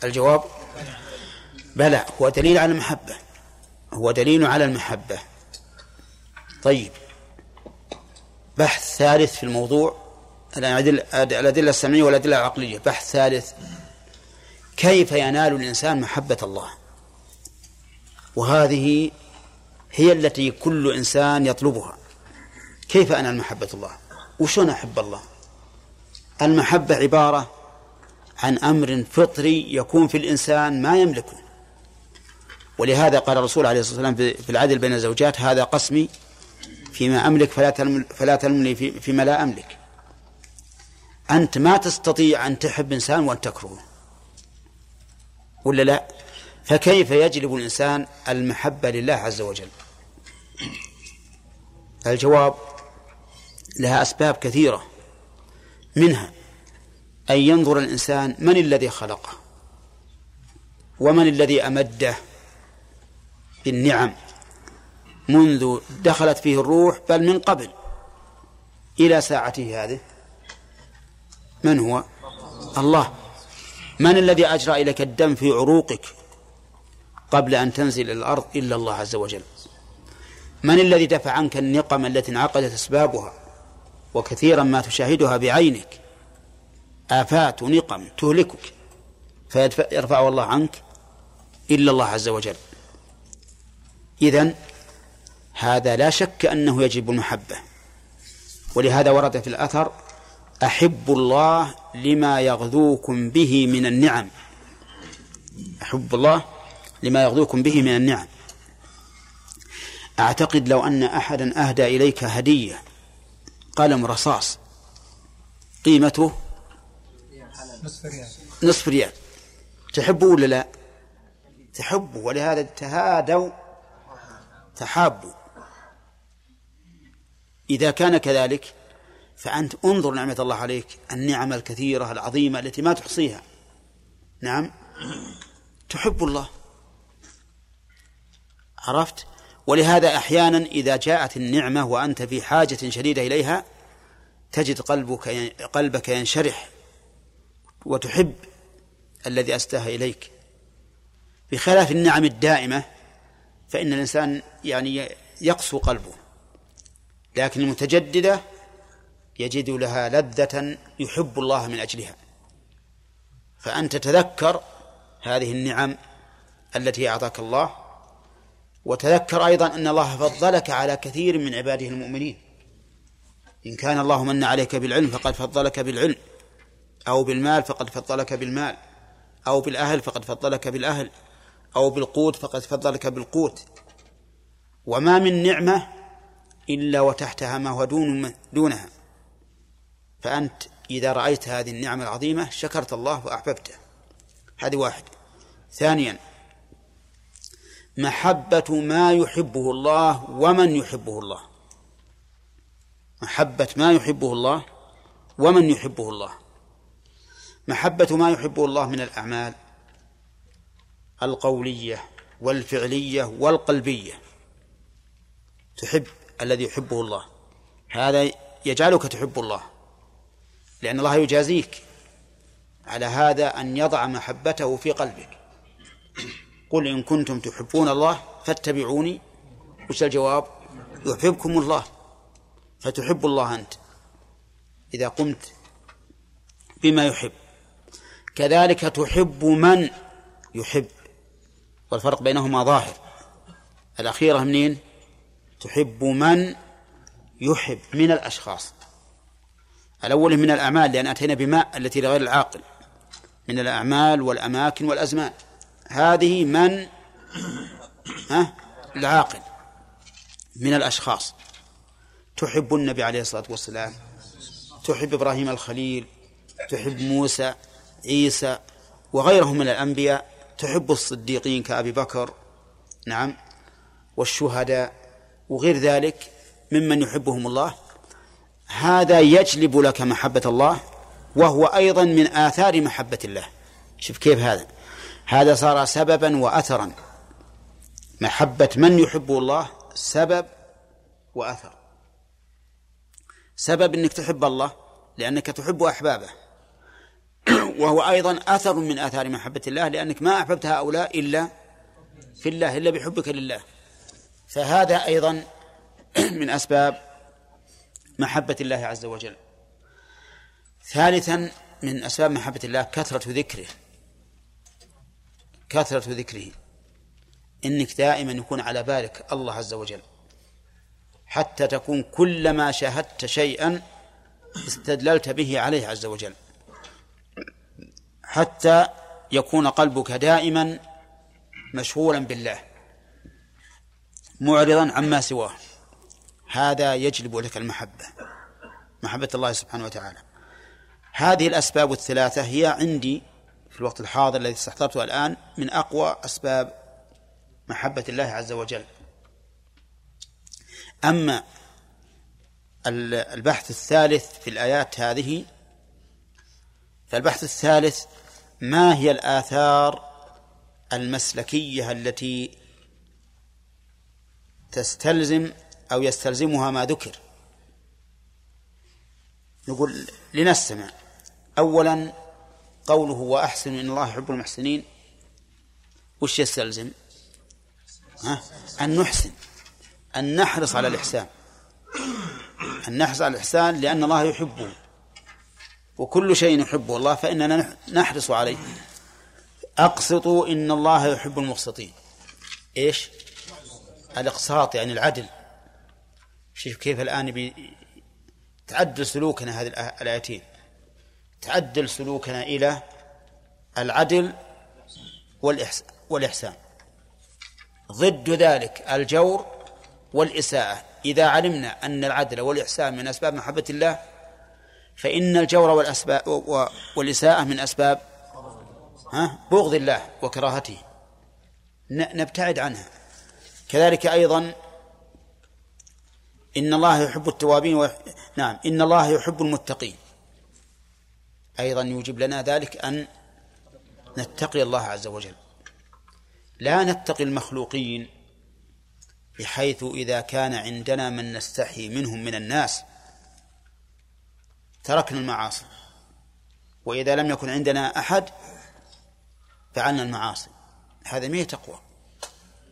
الجواب؟ بلى. هو دليل على المحبة. هو دليل على المحبة. طيب. بحث ثالث في الموضوع الأدلة السمعية والأدلة العقلية. بحث ثالث. كيف ينال الإنسان محبة الله؟ وهذه هي التي كل إنسان يطلبها. كيف أنال محبة الله؟ وشون أحب الله؟ المحبة عبارة عن أمر فطري يكون في الإنسان ما يملكه. ولهذا قال الرسول عليه الصلاة والسلام في العدل بين الزوجات هذا قسمي فيما أملك فلا تلم فلا تلمني فيما لا أملك. أنت ما تستطيع أن تحب إنسان وأن تكرهه. ولا لا؟ فكيف يجلب الإنسان المحبة لله عز وجل؟ الجواب لها أسباب كثيرة. منها أن ينظر الإنسان من الذي خلقه ومن الذي أمده بالنعم منذ دخلت فيه الروح بل من قبل. إلى ساعته هذه. من هو؟ الله. من الذي أجرى إليك الدم في عروقك قبل أن تنزل الأرض إلا الله عز وجل؟ من الذي دفع عنك النقم التي انعقدت أسبابها وكثيرا ما تشاهدها بعينك؟ آفات ونقم تهلكك فيرفع الله عنك إلا الله عز وجل. إذن هذا لا شك أنه يجب المحبة. ولهذا ورد في الأثر أحب الله لما يغذوكم به من النعم. أحب الله لما يغذوكم به من النعم. أعتقد لو أن أحدا أهدى إليك هدية قلم رصاص قيمته نصف ريال. نصف ريال. تحبه ولا لا؟ تحبه ولهذا تهادوا تحابوا إذا كان كذلك فأنت انظر نعمة الله عليك النعم الكثيرة العظيمة التي ما تحصيها. نعم. تحب الله. عرفت؟ ولهذا أحيانا إذا جاءت النعمة وأنت في حاجة شديدة إليها تجد قلبك قلبك ينشرح. وتحب الذي أستاه إليك. بخلاف النعم الدائمة فإن الإنسان يعني يقسو قلبه لكن المتجددة يجد لها لذة يحب الله من أجلها. فأنت تذكر هذه النعم التي أعطاك الله وتذكر أيضا أن الله فضلك على كثير من عباده المؤمنين. إن كان الله من عليك بالعلم فقد فضلك بالعلم أو بالمال فقد فضلك بالمال أو بالأهل فقد فضلك بالأهل أو بالقوت فقد فضلك بالقوت. وما من نعمة إلا وتحتها ما هو دون دونها. فأنت إذا رأيت هذه النعمة العظيمة شكرت الله وأحببته. هذه واحد. ثانيا محبة ما يحبه الله ومن يحبه الله. محبة ما يحبه الله ومن يحبه الله. محبة ما يحبه الله من الأعمال القولية والفعلية والقلبية. تحب الذي يحبه الله. هذا يجعلك تحب الله. لأن الله يجازيك على هذا أن يضع محبته في قلبك. قل إن كنتم تحبون الله فاتبعوني. وش الجواب؟ يحببكم الله. فتحب الله أنت. إذا قمت بما يحب. كذلك تحب من يحب. والفرق بينهما ظاهر. الأخيرة منين؟ تحب من يحب من الأشخاص. الأول من الأعمال لأن أتينا بماء التي لغير العاقل. من الأعمال والأماكن والأزمان. هذه من؟ ها؟ العاقل. من الأشخاص. تحب النبي عليه الصلاة والسلام. تحب إبراهيم الخليل. تحب موسى عيسى وغيرهم من الأنبياء. تحب الصديقين كأبي بكر نعم والشهداء وغير ذلك ممن يحبهم الله هذا يجلب لك محبة الله وهو أيضا من آثار محبة الله. شوف كيف هذا. هذا صار سببا وأثرا. محبة من يحبه الله سبب وأثر. سبب أنك تحب الله لأنك تحب أحبابه. وهو أيضا أثر من آثار محبة الله لأنك ما أحببت هؤلاء إلا في الله إلا بحبك لله. فهذا أيضا من أسباب محبة الله عز وجل. ثالثا من أسباب محبة الله كثرة ذكره. كثرة ذكره. إنك دائما يكون على بالك الله عز وجل. حتى تكون كلما شاهدت شيئا استدللت به عليه عز وجل. حتى يكون قلبك دائما مشغولا بالله معرضا عما سواه. هذا يجلب لك المحبة محبة الله سبحانه وتعالى. هذه الأسباب الثلاثة هي عندي في الوقت الحاضر الذي استحضرته الآن من أقوى أسباب محبة الله عز وجل. أما البحث الثالث في الآيات هذه فالبحث الثالث ما هي الآثار المسلكية التي تستلزم أو يستلزمها ما ذكر؟ نقول لنستمع. أولا قوله وأحسن إن الله يحب المحسنين وش يستلزم؟ ها؟ أن نحسن أن نحرص على الإحسان. أن نحرص على الإحسان لأن الله يحبه. وكل شيء يحبه الله فإننا نحرص عليه. أقسطوا إن الله يحب المقسطين. إيش؟ الإقساط يعني العدل. شوف كيف الآن تعدل سلوكنا هذه الآيتين. تعدل سلوكنا إلى العدل والإحسان. ضد ذلك الجور والإساءة. إذا علمنا أن العدل والإحسان من أسباب محبة الله فإن الجور والأسباب والإساءة من أسباب ها بغض الله وكراهته. نبتعد عنها. كذلك أيضا إن الله يحب التوابين و... نعم إن الله يحب المتقين. أيضا يوجب لنا ذلك أن نتقي الله عز وجل. لا نتقي المخلوقين بحيث إذا كان عندنا من نستحي منهم من الناس. تركنا المعاصي. وإذا لم يكن عندنا أحد فعلنا المعاصي. هذا ما تقوى.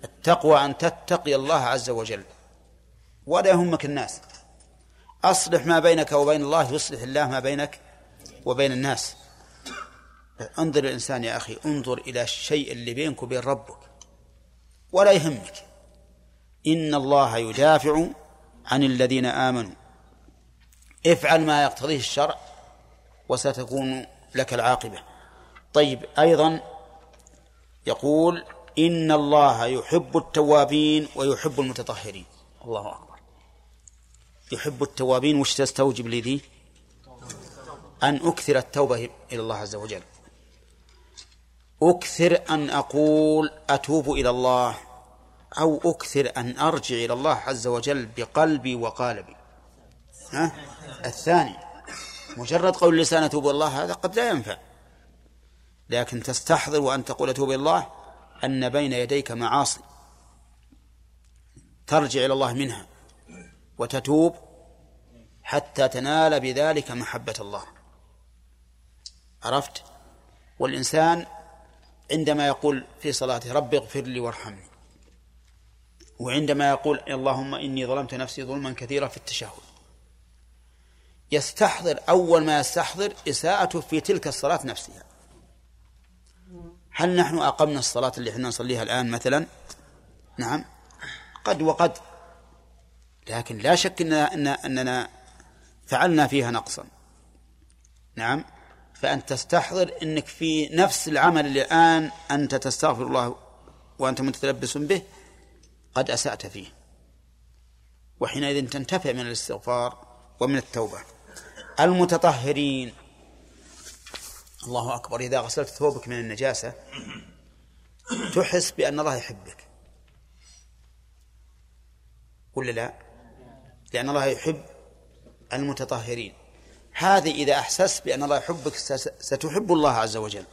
التقوى أن تتقي الله عز وجل. ولا يهمك الناس. أصلح ما بينك وبين الله يصلح الله ما بينك وبين الناس. انظر الإنسان يا أخي انظر إلى الشيء اللي بينك وبين ربك. ولا يهمك. إن الله يدافع عن الذين آمنوا. افعل ما يقتضيه الشرع وستكون لك العاقبة. طيب أيضا يقول إن الله يحب التوابين ويحب المتطهرين. الله أكبر. يحب التوابين وش تستوجب لي ذي أن أكثر التوبة إلى الله عز وجل. أكثر أن أقول أتوب إلى الله أو أكثر أن أرجع إلى الله عز وجل بقلبي وقالبي. ها؟ الثاني. مجرد قول اللسان أتوب الله هذا قد لا ينفع. لكن تستحضر وأن تقول أتوب الله أن بين يديك معاصي. ترجع إلى الله منها وتتوب حتى تنال بذلك محبة الله. عرفت؟ والإنسان عندما يقول في صلاته رب اغفر لي وارحمني وعندما يقول اللهم إني ظلمت نفسي ظلما كثيرا في التشهد يستحضر أول ما يستحضر إساءته في تلك الصلاة نفسها. هل نحن أقمنا الصلاة اللي إحنا نصليها الآن مثلا؟ نعم. قد وقد. لكن لا شك إن أننا فعلنا فيها نقصا. نعم. فأنت تستحضر أنك في نفس العمل اللي الآن أنت تستغفر الله وأنت متلبس به قد أسأت فيه. وحينئذ تنتفع من الاستغفار ومن التوبة. المتطهرين. الله أكبر. إذا غسلت ثوبك من النجاسة تحس بأن الله يحبك. ولا لا؟ لأن الله يحب المتطهرين. هذه إذا أحسست بأن الله يحبك ستحب الله عز وجل.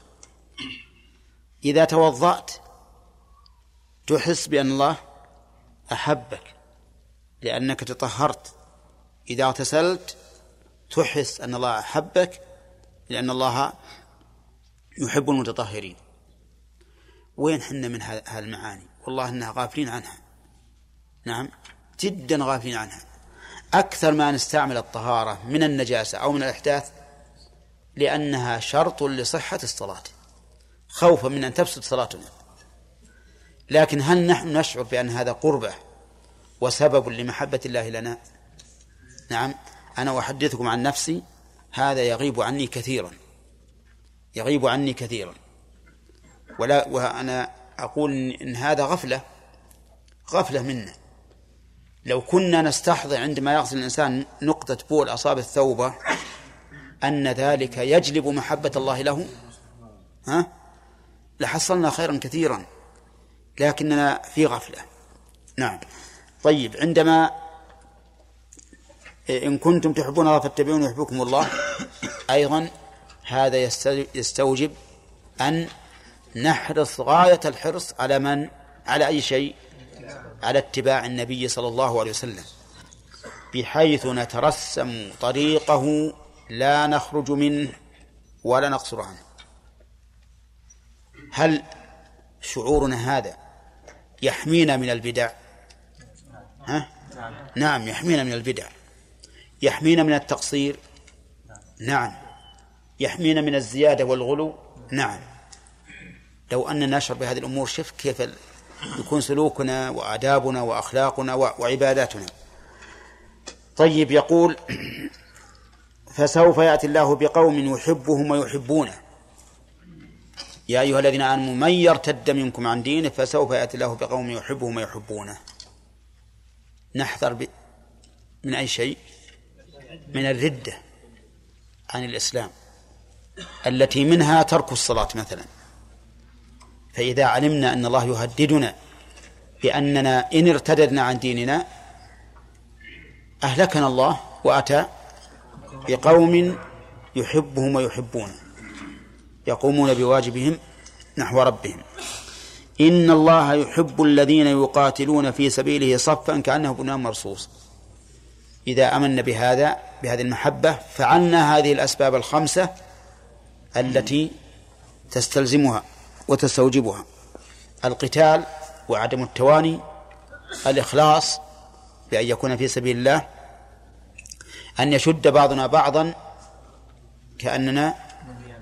إذا توضأت تحس بأن الله أحبك لأنك تطهرت. إذا اغتسلت تحس أن الله أحبك لأن الله يحب المتطهرين. وين حنا من هذه المعاني والله إنها غافلين عنها. نعم جدا غافلين عنها. أكثر ما نستعمل الطهارة من النجاسة أو من الإحداث لأنها شرط لصحة الصلاة. خوفا من أن تفسد صلاتنا. لكن هل نحن نشعر بأن هذا قربة وسبب لمحبة الله لنا؟ نعم. أنا أحدثكم عن نفسي هذا يغيب عني كثيرا. يغيب عني كثيرا. ولا وأنا أقول إن هذا غفلة غفلة منا. لو كنا نستحضر عندما يغسل الإنسان نقطة بول أصاب الثوبة أن ذلك يجلب محبة الله له ها؟ لحصلنا خيرا كثيرا. لكننا في غفلة. نعم. طيب عندما إن كنتم تحبون الله فاتبعون يحبكم الله. أيضا هذا يستوجب أن نحرص غاية الحرص على من؟ على أي شيء؟ على اتباع النبي صلى الله عليه وسلم. بحيث نترسم طريقه لا نخرج منه ولا نقصر عنه. هل شعورنا هذا يحمينا من البدع؟ ها؟ نعم يحمينا من البدع. يحمينا من التقصير؟ نعم. يحمينا من الزيادة والغلو؟ نعم. لو أننا نشعر بهذه الأمور شف كيف يكون سلوكنا وآدابنا وأخلاقنا وعباداتنا. طيب يقول فسوف يأتي الله بقوم يحبهم ويحبونه. يا أيها الذين آمنوا من يرتد منكم عن دينه فسوف يأتي الله بقوم يحبهم ويحبونه. نحذر. من أي شيء؟ من الردة عن الإسلام التي منها ترك الصلاة مثلا. فإذا علمنا أن الله يهددنا بأننا إن ارتددنا عن ديننا أهلكنا الله وأتى بقوم يحبهم ويحبونه يقومون بواجبهم نحو ربهم. إن الله يحب الذين يقاتلون في سبيله صفا كأنه بنيان مرصوص. إذا أمنا بهذا بهذه المحبة فعلنا هذه الأسباب الخمسة التي تستلزمها وتستوجبها. القتال وعدم التواني الإخلاص بأن يكون في سبيل الله أن يشد بعضنا بعضا كأننا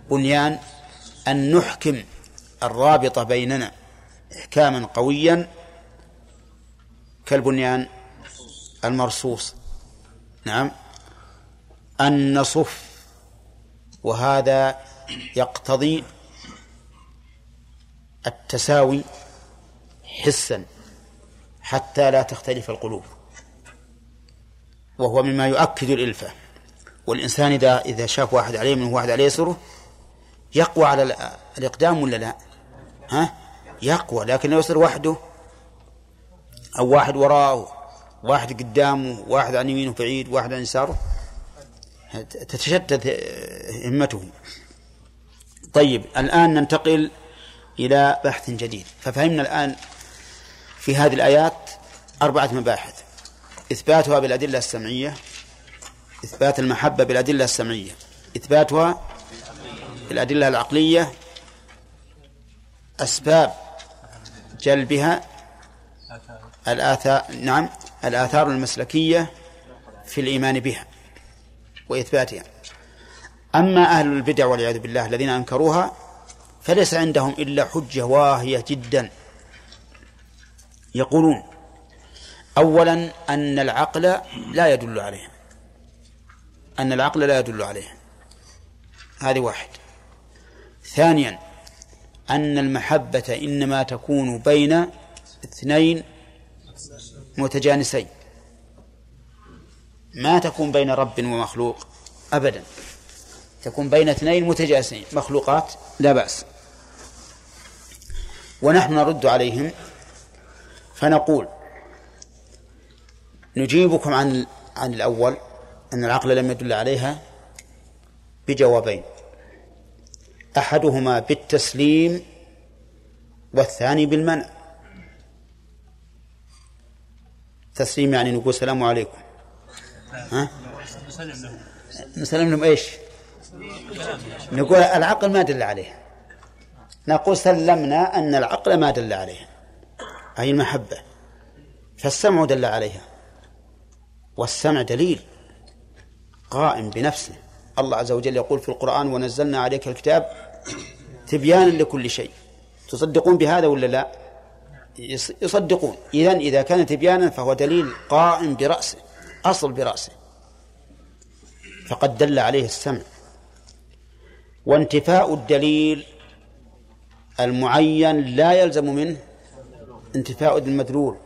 بنيان أن نحكم الرابطة بيننا إحكاما قويا كالبنيان المرصوص. نعم أن نصف وهذا يقتضي التساوي حسا حتى لا تختلف القلوب وهو مما يؤكد الإلفة والإنسان إذا إذا شاف واحد عليه من واحد عليه يسره يقوى على الإقدام ولا لا؟ ها؟ يقوى لكن لو يصير وحده أو واحد وراءه واحد قدامه واحد عن يمينه بعيد واحد عن يساره. تتشتت همته. طيب الآن ننتقل إلى بحث جديد. ففهمنا الآن في هذه الآيات أربعة مباحث. إثباتها بالأدلة السمعية إثبات المحبة بالأدلة السمعية إثباتها بالأدلة العقلية أسباب جلبها الآثار. نعم. الآثار المسلكية في الإيمان بها وإثباتها. أما أهل البدع والعياذ بالله الذين أنكروها فليس عندهم إلا حجة واهية جدا. يقولون أولا أن العقل لا يدل عليه أن العقل لا يدل عليه هذه واحد. ثانيا أن المحبة إنما تكون بين اثنين متجانسين. ما تكون بين رب ومخلوق أبدا. تكون بين اثنين متجانسين. مخلوقات لا بأس. ونحن نرد عليهم فنقول نجيبكم عن عن الأول أن العقل لم يدل عليها بجوابين. أحدهما بالتسليم والثاني بالمنع. تسليم يعني نقول السلام عليكم. ها؟ نسلم لهم إيش؟ نقول العقل ما دل عليه نقول سلمنا أن العقل ما دل عليه أي المحبة. فالسمع دل عليها. والسمع دليل. قائم بنفسه. الله عز وجل يقول في القرآن ونزلنا عليك الكتاب تبيانا لكل شيء. تصدقون بهذا ولا لا؟ يصدقون. إذن إذا كان تبيانا فهو دليل قائم برأسه أصل برأسه. فقد دل عليه السمع. وانتفاء الدليل المعين لا يلزم منه انتفاء المدلول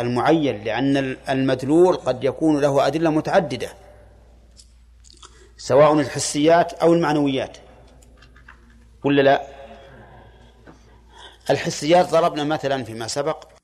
المعين لأن المدلول قد يكون له أدلة متعددة سواء الحسيات أو المعنويات. ولا لا؟ الحسيات ضربنا مثلا فيما سبق.